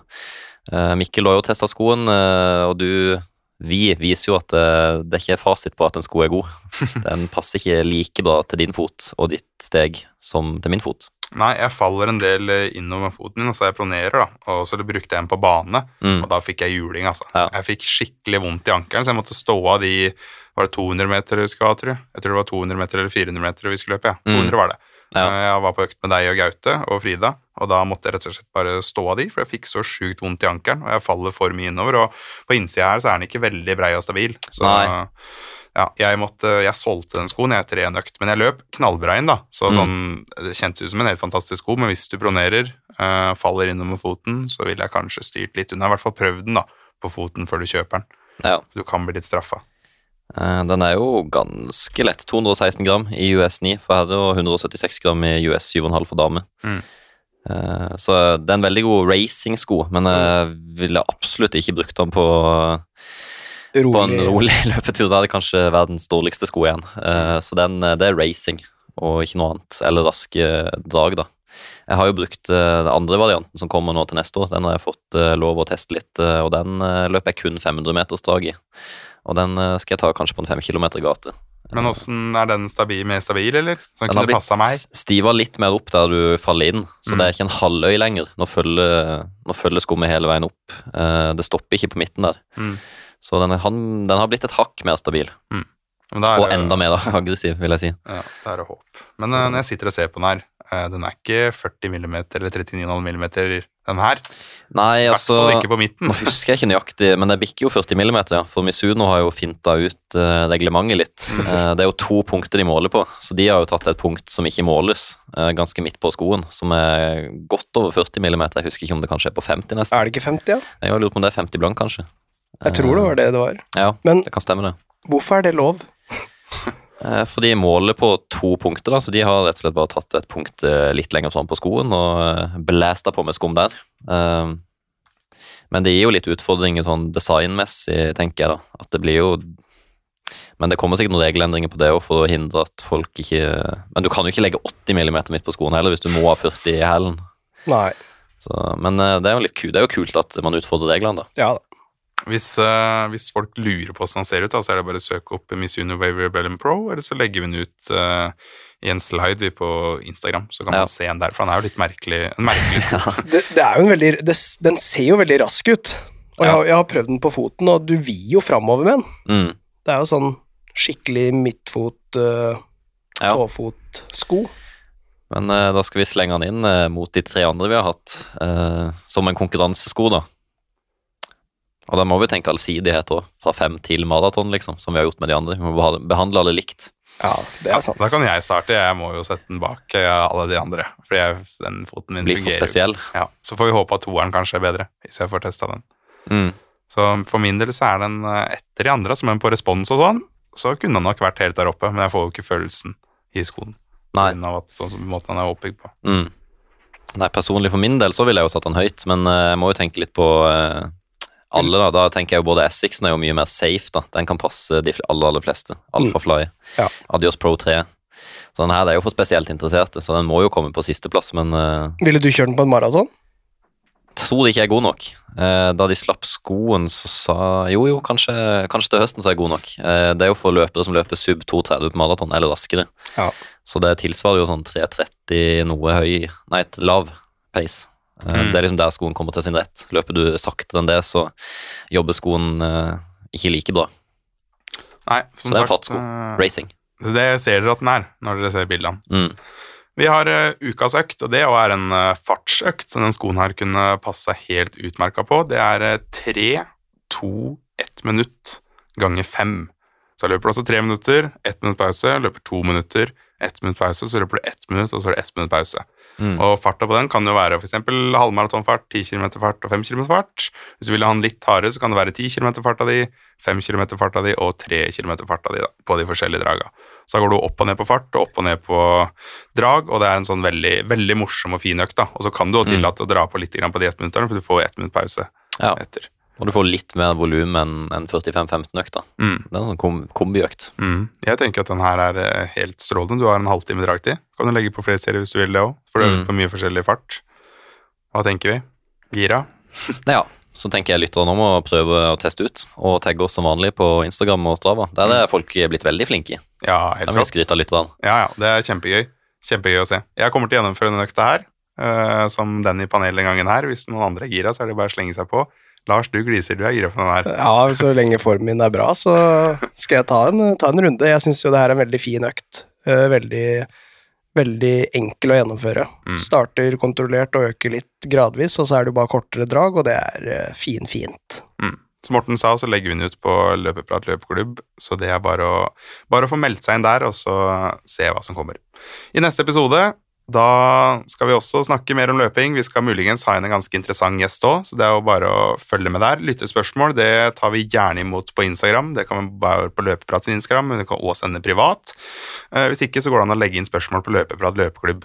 Eh, Mikkel har jo testa skoen, eh, og du Vi viser jo at det, det ikke er fasit på at en sko er god. [LAUGHS] Den passer ikke like bra til din fot og ditt steg som til min fot. Nei, jeg faller en del eh, innover foten min, og så jeg pronerer, da. Og så brukte jeg en på bane, Mm. og da fikk jeg juling, altså. Ja. Jeg fikk skikkelig vondt i ankelen, så jeg måtte stå av de Var det 200 meter vi skulle ha, tror jeg? Jeg tror det var 200 meter eller 400 meter vi skulle løpe, ja. Mm. 200 var det. Ja. Eh, Jeg var på økt med deg og Gaute og Frida, og da måtte jeg rett og slett bare stå av de, for jeg fikk så sjukt vondt i ankelen, og jeg faller for mye innover, og på innsida her så er den ikke veldig brei og stabil. Så Nei. Ja, jeg måtte Jeg solgte den skoen etter en økt, men jeg løp knallbra inn. da. Så Mm. sånn Det kjentes ut som en helt fantastisk sko, men hvis du pronerer, uh, faller innover foten, så ville jeg kanskje styrt litt unna. I hvert fall prøvd den, da, på foten før du kjøper den. Ja. Du kan bli litt straffa. Eh, Den er jo ganske lett. 216 gram i US 9 for herre og 176 gram i US 7,5 for dame. Mm. Eh, Så det er en veldig god racing-sko, men jeg ville absolutt ikke brukt den på, på en rolig [LAUGHS] løpetur. Da er det kanskje verdens dårligste sko igjen. Eh, Så den, eh, det er racing og ikke noe annet. Eller raske drag, da. Jeg har jo brukt eh, den andre varianten som kommer nå til neste år. Den har jeg fått eh, lov å teste litt, eh, og den eh, løper jeg kun 500 meters drag i. Og den eh, skal jeg ta kanskje på en 5 km gate. Men åssen er den stabil, mer stabil, eller? Sånn Den har kunne blitt passa meg? blitt stiva litt mer opp der du faller inn, så Mm. det er ikke en halvøy lenger. Nå følger, nå følger skummet hele veien opp. Eh, det stopper ikke på midten der. Mm. Så den, er, han, den har blitt et hakk mer stabil, Men er og det- enda mer [LAUGHS] aggressiv, vil jeg si. Ja, det er håp. Men Så- eh, når jeg sitter og ser på den her, eh, den er ikke 40 mm eller 39,5 mm, den her. Nei, I hvert altså fall ikke på midten. Nå husker jeg ikke nøyaktig, men det bikker jo 40 mm, ja. For Misuno har jo finta ut uh, reglementet litt. [LAUGHS] Mm. Eh, det er jo to punkter de måler på, så de har jo tatt et punkt som ikke måles, uh, ganske midt på skoen, som er godt over 40 mm. Jeg husker ikke om det kanskje er på 50 nesten. Er det ikke 50, ja? Jeg har lurt på om det er 50 blank, kanskje. Jeg tror det var det det var. Ja, Men det kan stemme, det. hvorfor er det lov? [LAUGHS] Eh, For de måler på to punkter, da, så de har rett og slett bare tatt et punkt eh, litt lenger fram på skoen og eh, blæsta på med skum der. Men det gir jo litt utfordringer sånn designmessig, tenker jeg da. At det blir jo Men det kommer sikkert noen regelendringer på det òg, for å hindre at folk ikke Men du kan jo ikke legge 80 mm midt på skoen heller, hvis du må ha 40 i hælen. Men det er jo litt kult. Det er jo kult at man utfordrer reglene, da. Ja da. Hvis, uh, hvis folk lurer på hvordan han ser ut, da, så er det bare å søke opp Miss Uniwave Rebellion Pro, eller så legger vi den ut uh, i en slide vi på Instagram, så kan Ja. man se den der, for han er jo litt merkelig, en merkelig sko. [LAUGHS] Det, det er jo en veldig, det, den ser jo veldig rask ut. Og jeg, Ja. har- jeg har prøvd den på foten, og du vil jo framover med den. Mm. Det er jo sånn skikkelig midtfot, uh, tåfotsko. Men uh, da skal vi slenge den inn mot de tre andre vi har hatt, som en konkurransesko, da. Og da må vi tenke allsidighet òg, fra fem til maraton, liksom, som vi har gjort med de andre. Vi må behandle alle likt. Ja, det er sant. Da kan jeg starte, jeg må jo sette den bak eh, alle de andre, Fordi jeg, den foten min Blir for fungerer for spesiell. Ja, så får vi håpe at toeren kanskje er bedre, hvis jeg får testa den. Mm. Så for min del så er den eh, etter de andre, som er på respons og sånn, så kunne den nok vært helt der oppe, men jeg får jo ikke følelsen i skoen. Nei. Av at, sånn som måten den er oppbygd på. Mm. Nei, personlig for min del så ville jeg jo satt den høyt, men eh, jeg må jo tenke litt på alle, da. Da tenker jeg jo både Essexen er jo mye mer safe, da. Den kan passe de aller, aller fleste. Alphafly, Ja. Adios Pro 3. Så den her det er jo for spesielt interesserte, så den må jo komme på sisteplass, men uh, Ville du kjørt den på en maraton? tror de ikke er god nok. Uh, da de slapp skoen, så sa Jo, jo, kanskje, kanskje til høsten så er jeg god nok. Uh, det er jo for løpere som løper sub 2,30 på maraton, eller raskere. Ja. Så det tilsvarer jo sånn 3,30 noe høy Nei, et lav pace. Eh, Mm. Det er liksom der skoen kommer til sin rett. Løper du saktere enn det, så jobber skoen eh, ikke like bra. Nei, Så det er en sagt, fartsko. eh, Racing. Det ser dere at den er, når dere ser bildene. Mm. Vi har uh, ukas økt, og det er en uh, fartsøkt som den skoen her kunne passe helt utmerka på. Det er tre, to, ett minutt ganger fem. Så løper også tre minutter, ett minutt pause, løper to minutter, ett minutt pause, så løper du ett minutt, og så er det ett minutt pause. Mm. Og farta på den kan jo være f.eks. halvmaratonfart, 10 km fart og 5 km fart. Hvis du vil ha den litt hardere, så kan det være 10 km farta di, 5 km farta di og 3 km farta di da, på de forskjellige draga. Så da går du opp og ned på fart og opp og ned på drag, og det er en sånn veldig, veldig morsom og fin økt. da. Og så kan du jo tillate å dra på litt på de ettminutterne, for du får ett minutt pause Ja. etter. Og du får litt mer volum enn enn 45-15-økta. Mm. Det er en sånn kom kombiøkt. Mm. Jeg tenker at den her er eh, helt strålende. Du har en halvtime dragtid. Kan du legge på flere serier hvis du vil det òg, for du øver Mm. på mye forskjellig fart. Hva tenker vi? Gira? [LAUGHS] Ja, så tenker jeg lytterne om å prøve å teste ut, og tagge oss som vanlig på Instagram og Strava. Der er folk blitt veldig flinke. i. Ja, helt Der vil skryte av lytterne. Ja, ja, det er kjempegøy. Kjempegøy å se. Jeg kommer til å gjennomføre denne økta her, eh, som den i panelet den gangen her. Hvis noen andre er gira, så er det bare å slenge seg på. Lars, du gliser, du er gira på den her. Ja, så lenge formen min er bra, så skal jeg ta en, ta en runde. Jeg syns jo det her er en veldig fin økt. Eh, Veldig, veldig enkel å gjennomføre. Mm. Starter kontrollert og øker litt gradvis, og så er det jo bare kortere drag, og det er finfint. fin, fint. Mm. Som Morten sa, så legger vi den ut på Løpeprat løpeklubb, så det er bare å, bare å få meldt seg inn der, og så se hva som kommer. I neste episode da skal vi også snakke mer om løping. Vi skal muligens ha inn en ganske interessant gjest òg, så det er jo bare å følge med der. Lyttespørsmål det tar vi gjerne imot på Instagram. Det kan være på Løpeprat sin Instagram, men det kan også sende privat. Eh, Hvis ikke så går det an å legge inn spørsmål på Løpeprat løpeklubb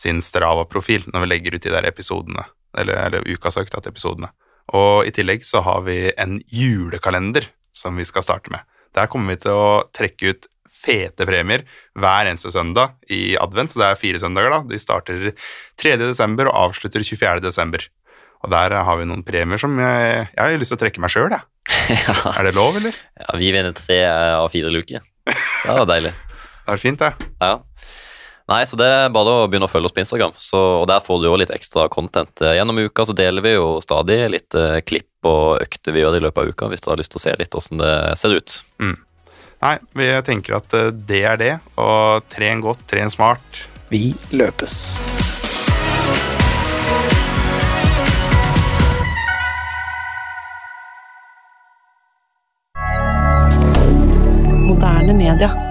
sin Strava-profil når vi legger ut de der episodene, eller, eller ukas økt episodene. Og i tillegg så har vi en julekalender som vi skal starte med. Der kommer vi til å trekke ut fete premier hver eneste søndag i advent, så det er fire søndager da. De starter 3. desember og avslutter 24. desember. Og der har vi noen premier som jeg, jeg har lyst til å trekke meg sjøl, jeg. [LAUGHS] ja. Er det lov, eller? ja, vi vinner tre av fire luker. Det var deilig. [LAUGHS] Det er fint, det. Ja. Nei, så det er bare å begynne å følge oss på Instagram, så, og der får du jo litt ekstra content. Eh, Gjennom uka så deler vi jo stadig litt eh, klipp og økter vi gjør i løpet av uka, hvis dere har lyst til å se litt hvordan det ser ut. Nei, vi tenker at eh, det er det, og tren godt, tren smart. Vi løpes. Moderne media.